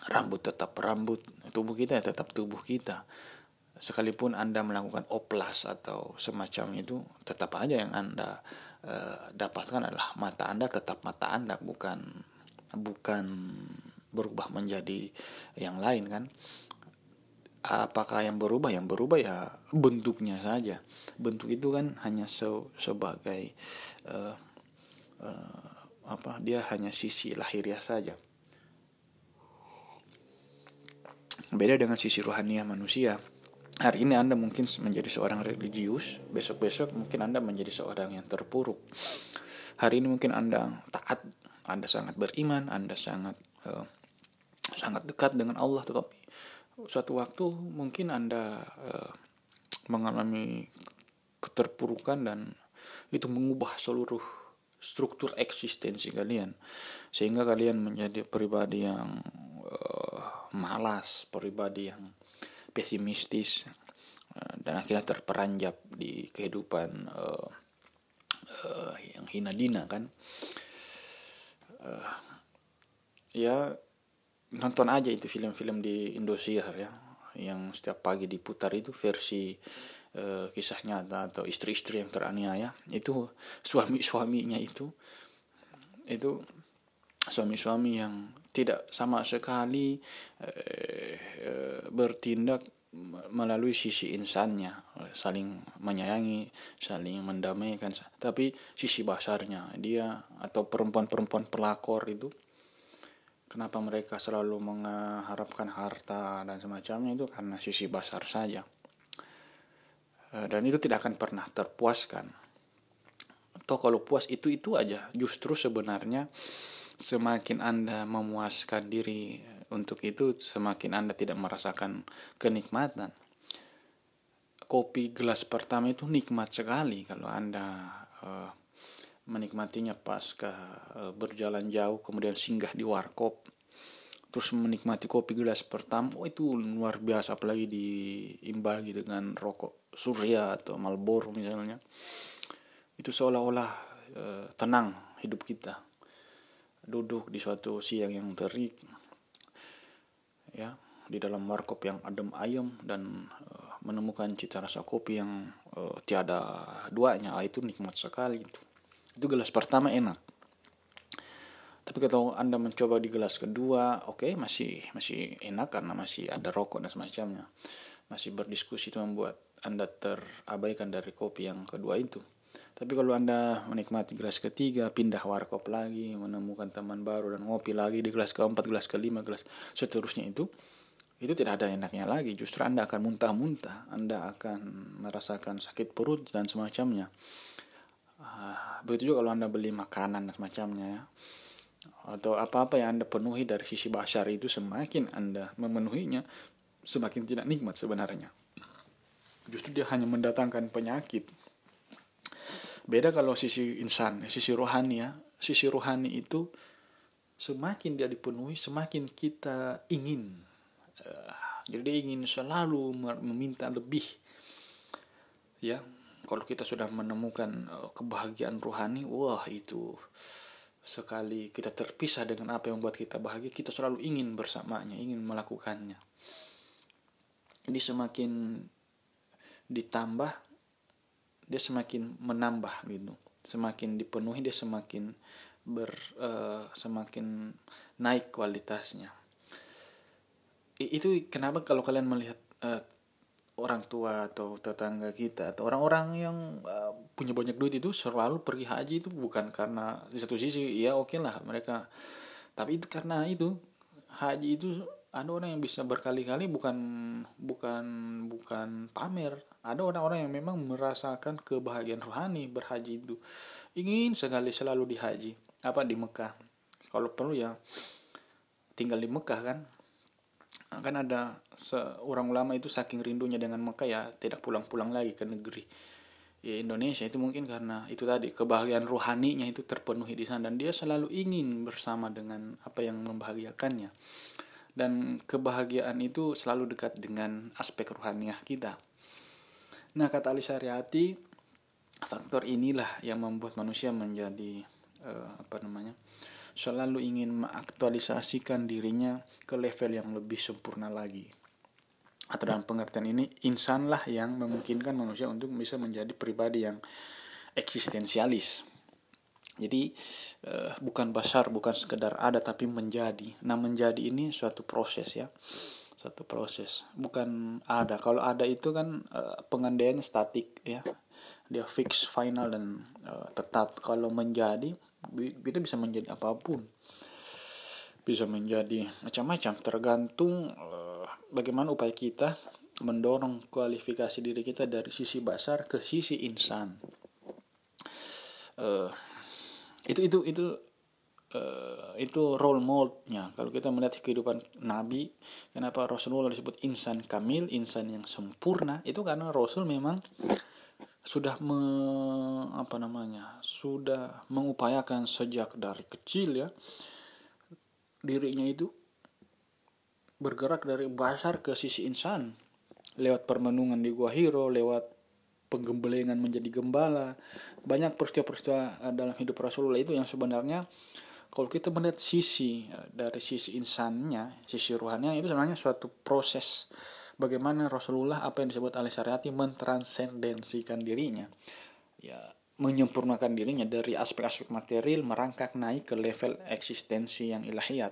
rambut tetap rambut, tubuh kita tetap tubuh kita. Sekalipun Anda melakukan oplas atau semacam itu, tetap aja yang Anda uh, dapatkan adalah mata Anda tetap mata Anda, bukan bukan berubah menjadi yang lain kan? Apakah yang berubah? Yang berubah ya bentuknya saja. Bentuk itu kan hanya se sebagai uh, uh, apa dia hanya sisi lahiriah saja. Beda dengan sisi rohania manusia. Hari ini anda mungkin menjadi seorang religius. Besok-besok mungkin anda menjadi seorang yang terpuruk. Hari ini mungkin anda taat anda sangat beriman anda sangat uh, sangat dekat dengan Allah tetapi suatu waktu mungkin Anda uh, mengalami keterpurukan dan itu mengubah seluruh struktur eksistensi kalian. Sehingga kalian menjadi pribadi yang uh, malas, pribadi yang pesimistis uh, dan akhirnya terperanjat di kehidupan uh, uh, yang hina dina kan. Uh, ya nonton aja itu film-film di Indosiar ya yang setiap pagi diputar itu versi uh, kisah nyata atau istri-istri yang teraniaya. Itu suami-suaminya itu itu suami-suami yang tidak sama sekali uh, uh, bertindak melalui sisi insannya saling menyayangi saling mendamaikan tapi sisi basarnya dia atau perempuan-perempuan pelakor itu kenapa mereka selalu mengharapkan harta dan semacamnya itu karena sisi basar saja. Eh, dan itu tidak akan pernah terpuaskan. Atau kalau puas itu itu aja. Justru sebenarnya semakin anda memuaskan diri untuk itu semakin anda tidak merasakan kenikmatan. Kopi gelas pertama itu nikmat sekali kalau anda uh, menikmatinya pasca uh, berjalan jauh kemudian singgah di warkop terus menikmati kopi gelas pertama oh itu luar biasa apalagi diimbangi dengan rokok surya atau malboro misalnya. Itu seolah-olah uh, tenang hidup kita. Duduk di suatu siang yang terik ya di dalam warkop yang adem ayem dan uh, menemukan cita rasa kopi yang uh, tiada duanya ah, itu nikmat sekali itu itu gelas pertama enak tapi kalau anda mencoba di gelas kedua oke okay, masih masih enak karena masih ada rokok dan semacamnya masih berdiskusi itu membuat anda terabaikan dari kopi yang kedua itu tapi kalau Anda menikmati gelas ketiga, pindah warkop lagi, menemukan teman baru dan ngopi lagi di gelas keempat, gelas kelima, gelas seterusnya itu, itu tidak ada enaknya lagi. Justru Anda akan muntah-muntah, Anda akan merasakan sakit perut dan semacamnya. Begitu juga kalau Anda beli makanan dan semacamnya ya. Atau apa-apa yang Anda penuhi dari sisi basar itu semakin Anda memenuhinya, semakin tidak nikmat sebenarnya. Justru dia hanya mendatangkan penyakit Beda kalau sisi insan, sisi rohani ya. Sisi rohani itu semakin dia dipenuhi, semakin kita ingin. Uh, jadi dia ingin selalu meminta lebih. Ya, kalau kita sudah menemukan uh, kebahagiaan rohani, wah itu sekali kita terpisah dengan apa yang membuat kita bahagia, kita selalu ingin bersamanya, ingin melakukannya. Jadi semakin ditambah dia semakin menambah gitu semakin dipenuhi dia semakin ber uh, semakin naik kualitasnya itu kenapa kalau kalian melihat uh, orang tua atau tetangga kita atau orang-orang yang uh, punya banyak duit itu selalu pergi haji itu bukan karena di satu sisi ya oke okay lah mereka. Tapi itu karena itu haji itu ada orang yang bisa berkali-kali bukan bukan bukan pamer. Ada orang-orang yang memang merasakan kebahagiaan rohani berhaji itu. Ingin sekali selalu di haji apa di Mekah? Kalau perlu ya tinggal di Mekah kan kan ada seorang ulama itu saking rindunya dengan Mekah ya tidak pulang-pulang lagi ke negeri. Ya Indonesia itu mungkin karena itu tadi kebahagiaan rohaninya itu terpenuhi di sana. Dan dia selalu ingin bersama dengan apa yang membahagiakannya. Dan kebahagiaan itu selalu dekat dengan aspek rohaniah kita. Nah, kata Ali Syariati, faktor inilah yang membuat manusia menjadi uh, apa namanya? Selalu ingin mengaktualisasikan dirinya ke level yang lebih sempurna lagi. Atau dalam pengertian ini, insanlah yang memungkinkan manusia untuk bisa menjadi pribadi yang eksistensialis. Jadi uh, bukan basar, bukan sekedar ada tapi menjadi. Nah, menjadi ini suatu proses ya satu proses bukan ada kalau ada itu kan pengandaiannya statik ya dia fix final dan uh, tetap kalau menjadi kita bisa menjadi apa pun. Bisa menjadi macam-macam tergantung uh, bagaimana upaya kita mendorong kualifikasi diri kita dari sisi basar ke sisi insan. Uh, itu itu itu uh, itu role moldnya kalau kita melihat kehidupan Nabi kenapa Rasulullah disebut insan kamil insan yang sempurna? Itu karena Rasul memang sudah me, apa namanya sudah mengupayakan sejak dari kecil ya dirinya itu bergerak dari basar ke sisi insan. Lewat permenungan di Gua Hiro lewat penggembelengan menjadi gembala banyak peristiwa-peristiwa dalam hidup Rasulullah itu yang sebenarnya kalau kita melihat sisi eh, dari sisi insannya, sisi ruhannya itu sebenarnya suatu proses bagaimana Rasulullah apa yang disebut oleh syariati mentransendensikan dirinya. Ya, menyempurnakan dirinya dari aspek-aspek material merangkak naik ke level eksistensi yang ilahiyat.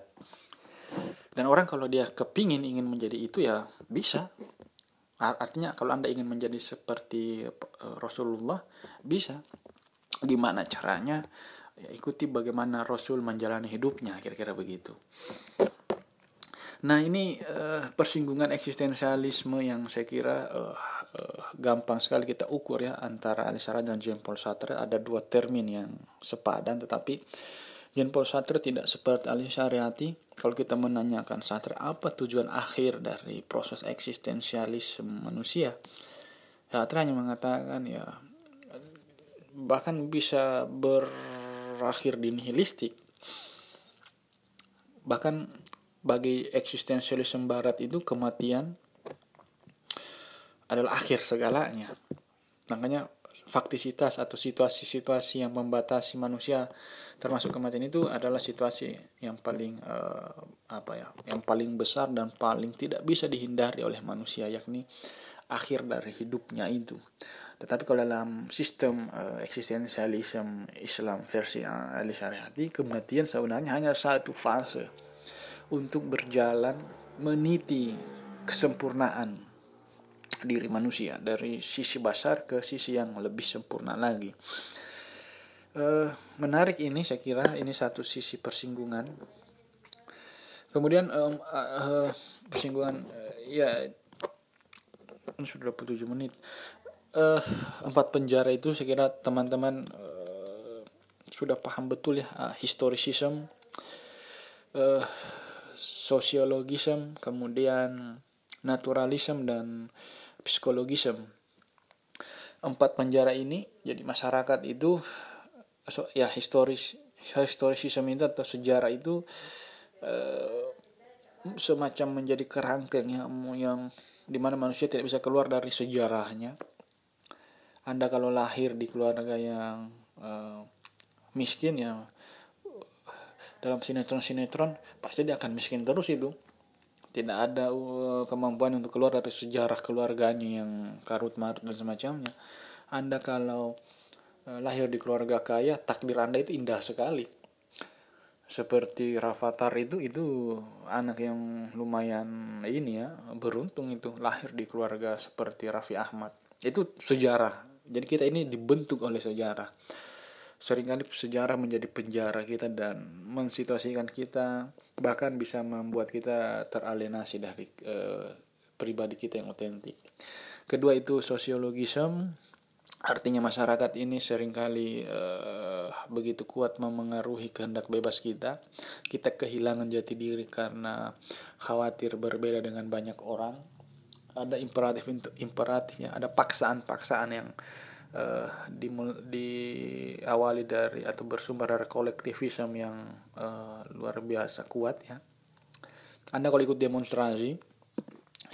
Dan orang kalau dia kepingin ingin menjadi itu ya bisa. Artinya kalau Anda ingin menjadi seperti eh, Rasulullah bisa. Gimana caranya? ya, ikuti bagaimana Rasul menjalani hidupnya kira-kira begitu nah ini uh, persinggungan eksistensialisme yang saya kira uh, uh, gampang sekali kita ukur ya antara Alisara dan Jean Paul Sartre. Ada dua termin yang sepadan tetapi Jean Paul Sartre tidak seperti Ali Syariati kalau kita menanyakan Sartre apa tujuan akhir dari proses eksistensialisme manusia? Sartre hanya mengatakan ya bahkan bisa ber berakhir di nihilistik. Bahkan bagi eksistensialisme barat itu kematian adalah akhir segalanya. Makanya faktisitas atau situasi-situasi yang membatasi manusia termasuk kematian itu adalah situasi yang paling uh, apa ya yang paling besar dan paling tidak bisa dihindari oleh manusia yakni akhir dari hidupnya itu. Tetapi kalau dalam sistem uh, eksistensialisme Islam versi uh, Ali Syariati kematian sebenarnya hanya satu fase untuk berjalan meniti kesempurnaan diri manusia dari sisi besar ke sisi yang lebih sempurna lagi. Uh, menarik ini saya kira ini satu sisi persinggungan. Kemudian um, uh, persinggungan uh, ya ini sudah 27 menit. Uh, empat penjara itu saya kira teman-teman uh, sudah paham betul ya uh, historisism, uh, sosiologism, kemudian naturalism dan psikologisme empat penjara ini jadi masyarakat itu ya historis historisisme itu atau sejarah itu eh, semacam menjadi kerangkeng ya yang di mana manusia tidak bisa keluar dari sejarahnya. Anda kalau lahir di keluarga yang eh, miskin ya dalam sinetron-sinetron pasti dia akan miskin terus itu tidak ada uh, kemampuan untuk keluar dari sejarah keluarganya yang karut marut dan semacamnya. Anda kalau uh, lahir di keluarga kaya, takdir Anda itu indah sekali. Seperti Rafathar itu itu anak yang lumayan ini ya, beruntung itu lahir di keluarga seperti Raffi Ahmad. Itu sejarah. Jadi kita ini dibentuk oleh sejarah sering kali sejarah menjadi penjara kita dan mensituasikan kita bahkan bisa membuat kita teralienasi dari uh, pribadi kita yang otentik. Kedua itu sosiologisme artinya masyarakat ini sering kali uh, begitu kuat memengaruhi kehendak bebas kita. Kita kehilangan jati diri karena khawatir berbeda dengan banyak orang. Ada imperatif imperatifnya, ada paksaan-paksaan yang uh, di, diawali dari atau bersumber dari kolektivisme yang uh, luar biasa kuat ya. Anda kalau ikut demonstrasi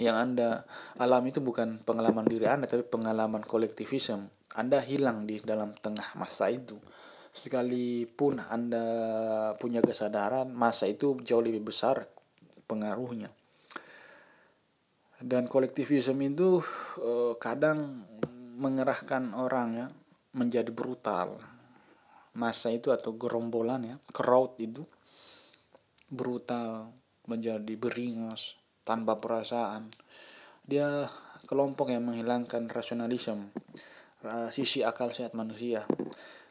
yang Anda alami itu bukan pengalaman diri Anda tapi pengalaman kolektivisme. Anda hilang di dalam tengah masa itu. Sekalipun Anda punya kesadaran, masa itu jauh lebih besar pengaruhnya. Dan kolektivisme itu uh, kadang mengerahkan orang ya menjadi brutal. Masa itu atau gerombolan ya crowd itu brutal menjadi beringas tanpa perasaan. Dia kelompok yang menghilangkan rasionalisme sisi akal sehat manusia.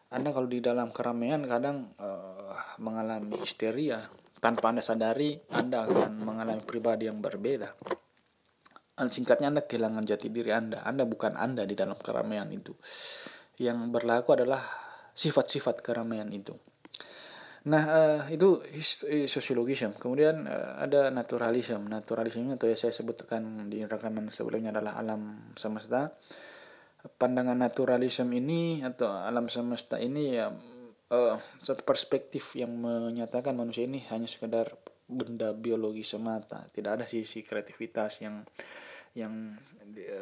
Anda kalau di dalam keramaian kadang uh, mengalami histeria. Tanpa anda sadari anda akan mengalami pribadi yang berbeda singkatnya Anda kehilangan jati diri Anda. Anda bukan Anda di dalam keramaian itu. Yang berlaku adalah sifat-sifat keramaian itu. Nah, uh, itu eh, sosiologisme. Kemudian uh, ada naturalisme. Naturalisme atau ya saya sebutkan di rekaman sebelumnya adalah alam semesta. Pandangan naturalisme ini atau alam semesta ini ya uh, satu perspektif yang menyatakan manusia ini hanya sekedar benda biologi semata. Tidak ada sisi kreativitas yang yang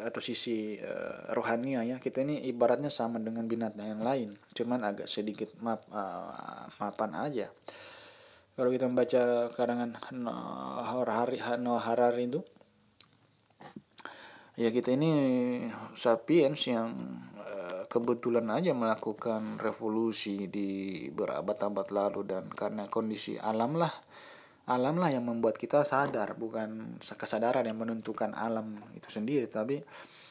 atau sisi uh, rohania ya kita ini ibaratnya sama dengan binatang yang lain cuman agak sedikit map uh, mapan aja. Kalau kita membaca karangan Harari Noah Harari itu ya kita ini sapiens yang kebetulan aja melakukan revolusi di berabad-abad lalu dan karena kondisi alam lah alam lah yang membuat kita sadar bukan kesadaran yang menentukan alam itu sendiri tapi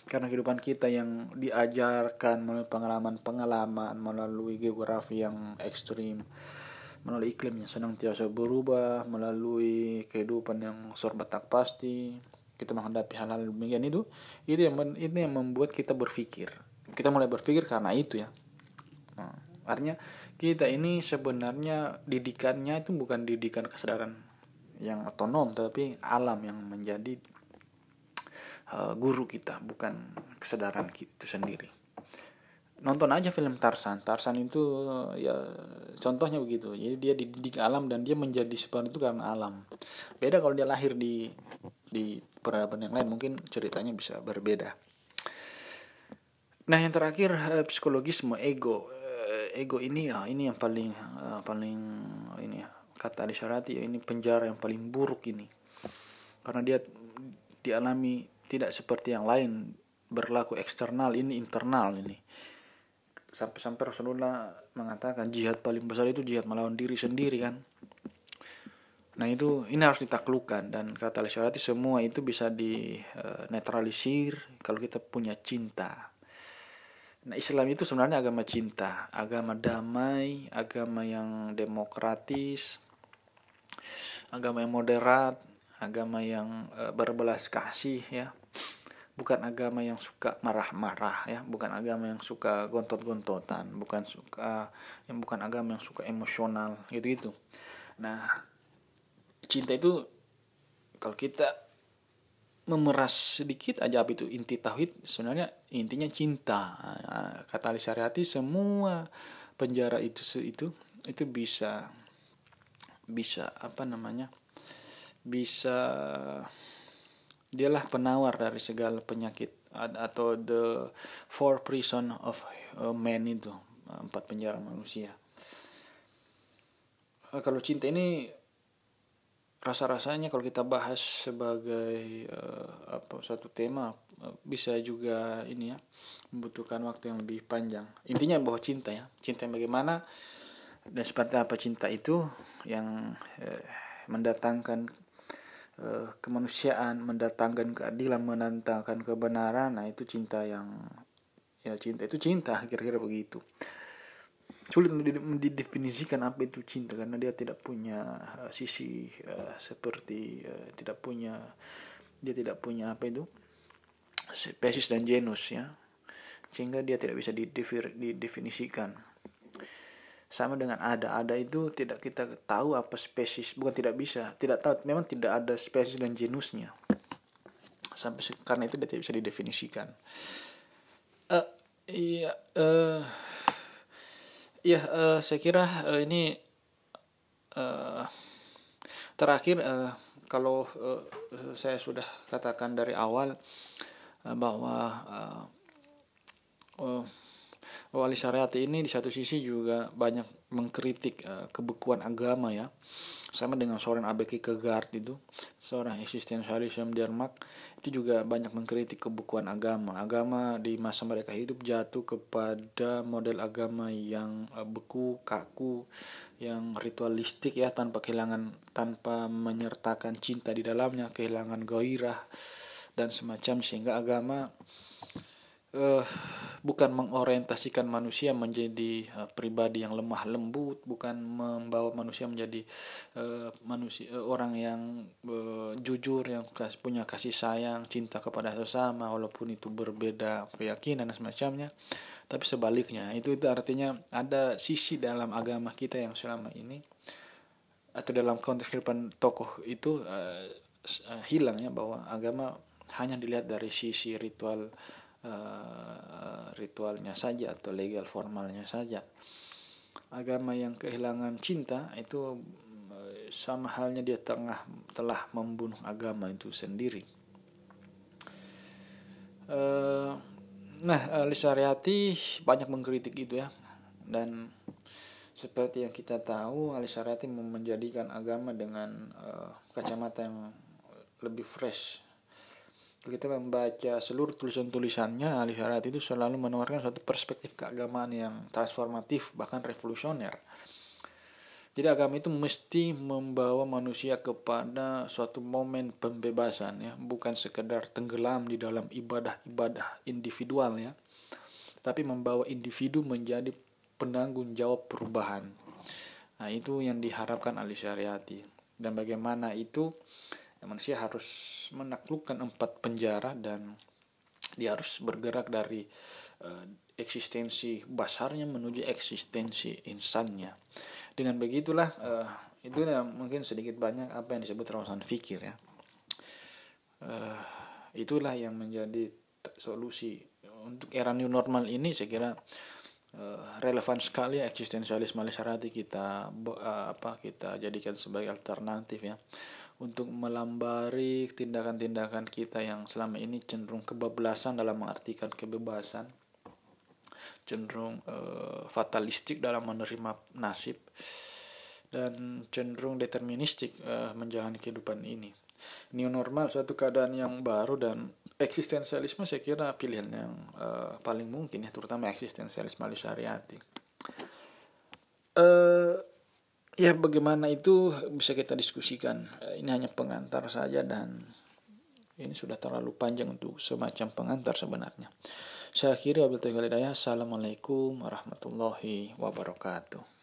karena kehidupan kita yang diajarkan melalui pengalaman-pengalaman melalui geografi yang ekstrim melalui iklim yang senang tiasa berubah melalui kehidupan yang serba tak pasti kita menghadapi hal-hal demikian itu itu yang ini yang membuat kita berpikir. Kita mulai berpikir karena itu ya. Nah, artinya kita ini sebenarnya didikannya itu bukan didikan kesadaran yang otonom tapi alam yang menjadi uh, guru kita bukan kesadaran itu sendiri. Nonton aja film Tarsan Tarsan itu ya contohnya begitu. Jadi dia dididik alam dan dia menjadi seperti itu karena alam. Beda kalau dia lahir di di peradaban yang lain mungkin ceritanya bisa berbeda. Nah yang terakhir uh, psikologisme ego. Ego ini ya ini yang paling paling ini ya kata Alisyarati ya ini penjara yang paling buruk ini. Karena dia dialami tidak seperti yang lain berlaku eksternal ini internal ini. Sampai-sampai Rasulullah mengatakan jihad paling besar itu jihad melawan diri sendiri kan. Nah itu ini harus ditaklukkan dan kata Syarati semua itu bisa dinetralisir kalau kita punya cinta. Nah Islam itu sebenarnya agama cinta agama damai agama yang demokratis agama yang moderat agama yang uh, berbelas kasih ya. Bukan agama yang suka marah-marah ya. Bukan agama yang suka gontot-gontotan bukan suka yang bukan agama yang suka emosional gitu gitu nah cinta itu kalau kita memeras sedikit aja itu inti tauhid sebenarnya intinya cinta. Nah, kata Ali Syariati semua penjara itu itu itu bisa bisa apa namanya bisa dialah penawar dari segala penyakit atau the four prison of man itu empat penjara manusia. Eh, kalau cinta ini rasa-rasanya kalau kita bahas sebagai uh, apa satu tema uh, bisa juga ini ya membutuhkan waktu yang lebih panjang. Intinya bahwa cinta ya cinta yang bagaimana dan seperti apa cinta itu yang uh, mendatangkan uh, kemanusiaan, mendatangkan keadilan, menantangkan kebenaran, nah itu cinta yang ya cinta itu cinta kira-kira begitu. Sulit didefinisikan apa itu cinta karena dia tidak punya uh, sisi uh, seperti uh, tidak punya dia tidak punya apa itu spesies dan genus ya. Sehingga dia tidak bisa didefinisikan sama dengan ada ada itu tidak kita tahu apa spesies bukan tidak bisa tidak tahu memang tidak ada spesies dan genusnya. Sampai karena itu tidak bisa didefinisikan. Uh, iya uh, iya uh, saya kira uh, ini uh, terakhir uh, kalau uh, saya sudah katakan dari awal uh, bahwa uh, uh, wali syariat ini di satu sisi juga banyak mengkritik uh, kebekuan agama ya. Sama dengan seorang ABK Kegard itu seorang eksistensialis yang Denmark itu juga banyak mengkritik kebekuan agama. Agama di masa mereka hidup jatuh kepada model agama yang uh, beku kaku yang ritualistik ya tanpa kehilangan tanpa menyertakan cinta di dalamnya kehilangan gairah dan semacam. Sehingga agama uh, bukan mengorientasikan manusia menjadi uh, pribadi yang lemah lembut, bukan membawa manusia menjadi uh, manusia uh, orang yang uh, jujur, yang punya kasih sayang, cinta kepada sesama, walaupun itu berbeda keyakinan dan semacamnya. Tapi sebaliknya, itu itu artinya ada sisi dalam agama kita yang selama ini atau dalam konteks kehidupan tokoh itu uh, uh, hilang ya bahwa agama hanya dilihat dari sisi ritual uh, ritualnya saja atau legal formalnya saja. Agama yang kehilangan cinta itu uh, sama halnya dia tengah telah membunuh agama itu sendiri. Uh, nah, Alisariati banyak mengkritik itu ya dan seperti yang kita tahu Alisariati menjadikan agama dengan kacamata yang lebih fresh kita membaca seluruh tulisan-tulisannya Ali Syarat itu selalu menawarkan suatu perspektif keagamaan yang transformatif bahkan revolusioner. Jadi agama itu mesti membawa manusia kepada suatu momen pembebasan ya, bukan sekedar tenggelam di dalam ibadah-ibadah individual ya, tapi membawa individu menjadi penanggung jawab perubahan. Nah, itu yang diharapkan Ali Syariati. Dan bagaimana itu manusia harus menaklukkan empat penjara dan dia harus bergerak dari uh, eksistensi basarnya menuju eksistensi insannya. Dengan begitulah uh, itu ya mungkin sedikit banyak apa yang disebut rawasan fikir ya. Uh, itulah yang menjadi solusi untuk era new normal ini saya kira relevan sekali eksistensialisme syarati kita apa kita jadikan sebagai alternatif ya untuk melambari tindakan-tindakan kita yang selama ini cenderung kebablasan dalam mengartikan kebebasan cenderung uh, fatalistik dalam menerima nasib dan cenderung deterministik uh, menjalani kehidupan ini. New normal suatu keadaan yang baru dan eksistensialisme saya kira pilihan yang uh, paling mungkin ya terutama eksistensialisme Alisariati. Ya bagaimana itu bisa kita diskusikan. Uh, ini hanya pengantar saja dan ini sudah terlalu panjang untuk semacam pengantar sebenarnya. Saya kira wabillahi Assalamualaikum warahmatullahi wabarakatuh.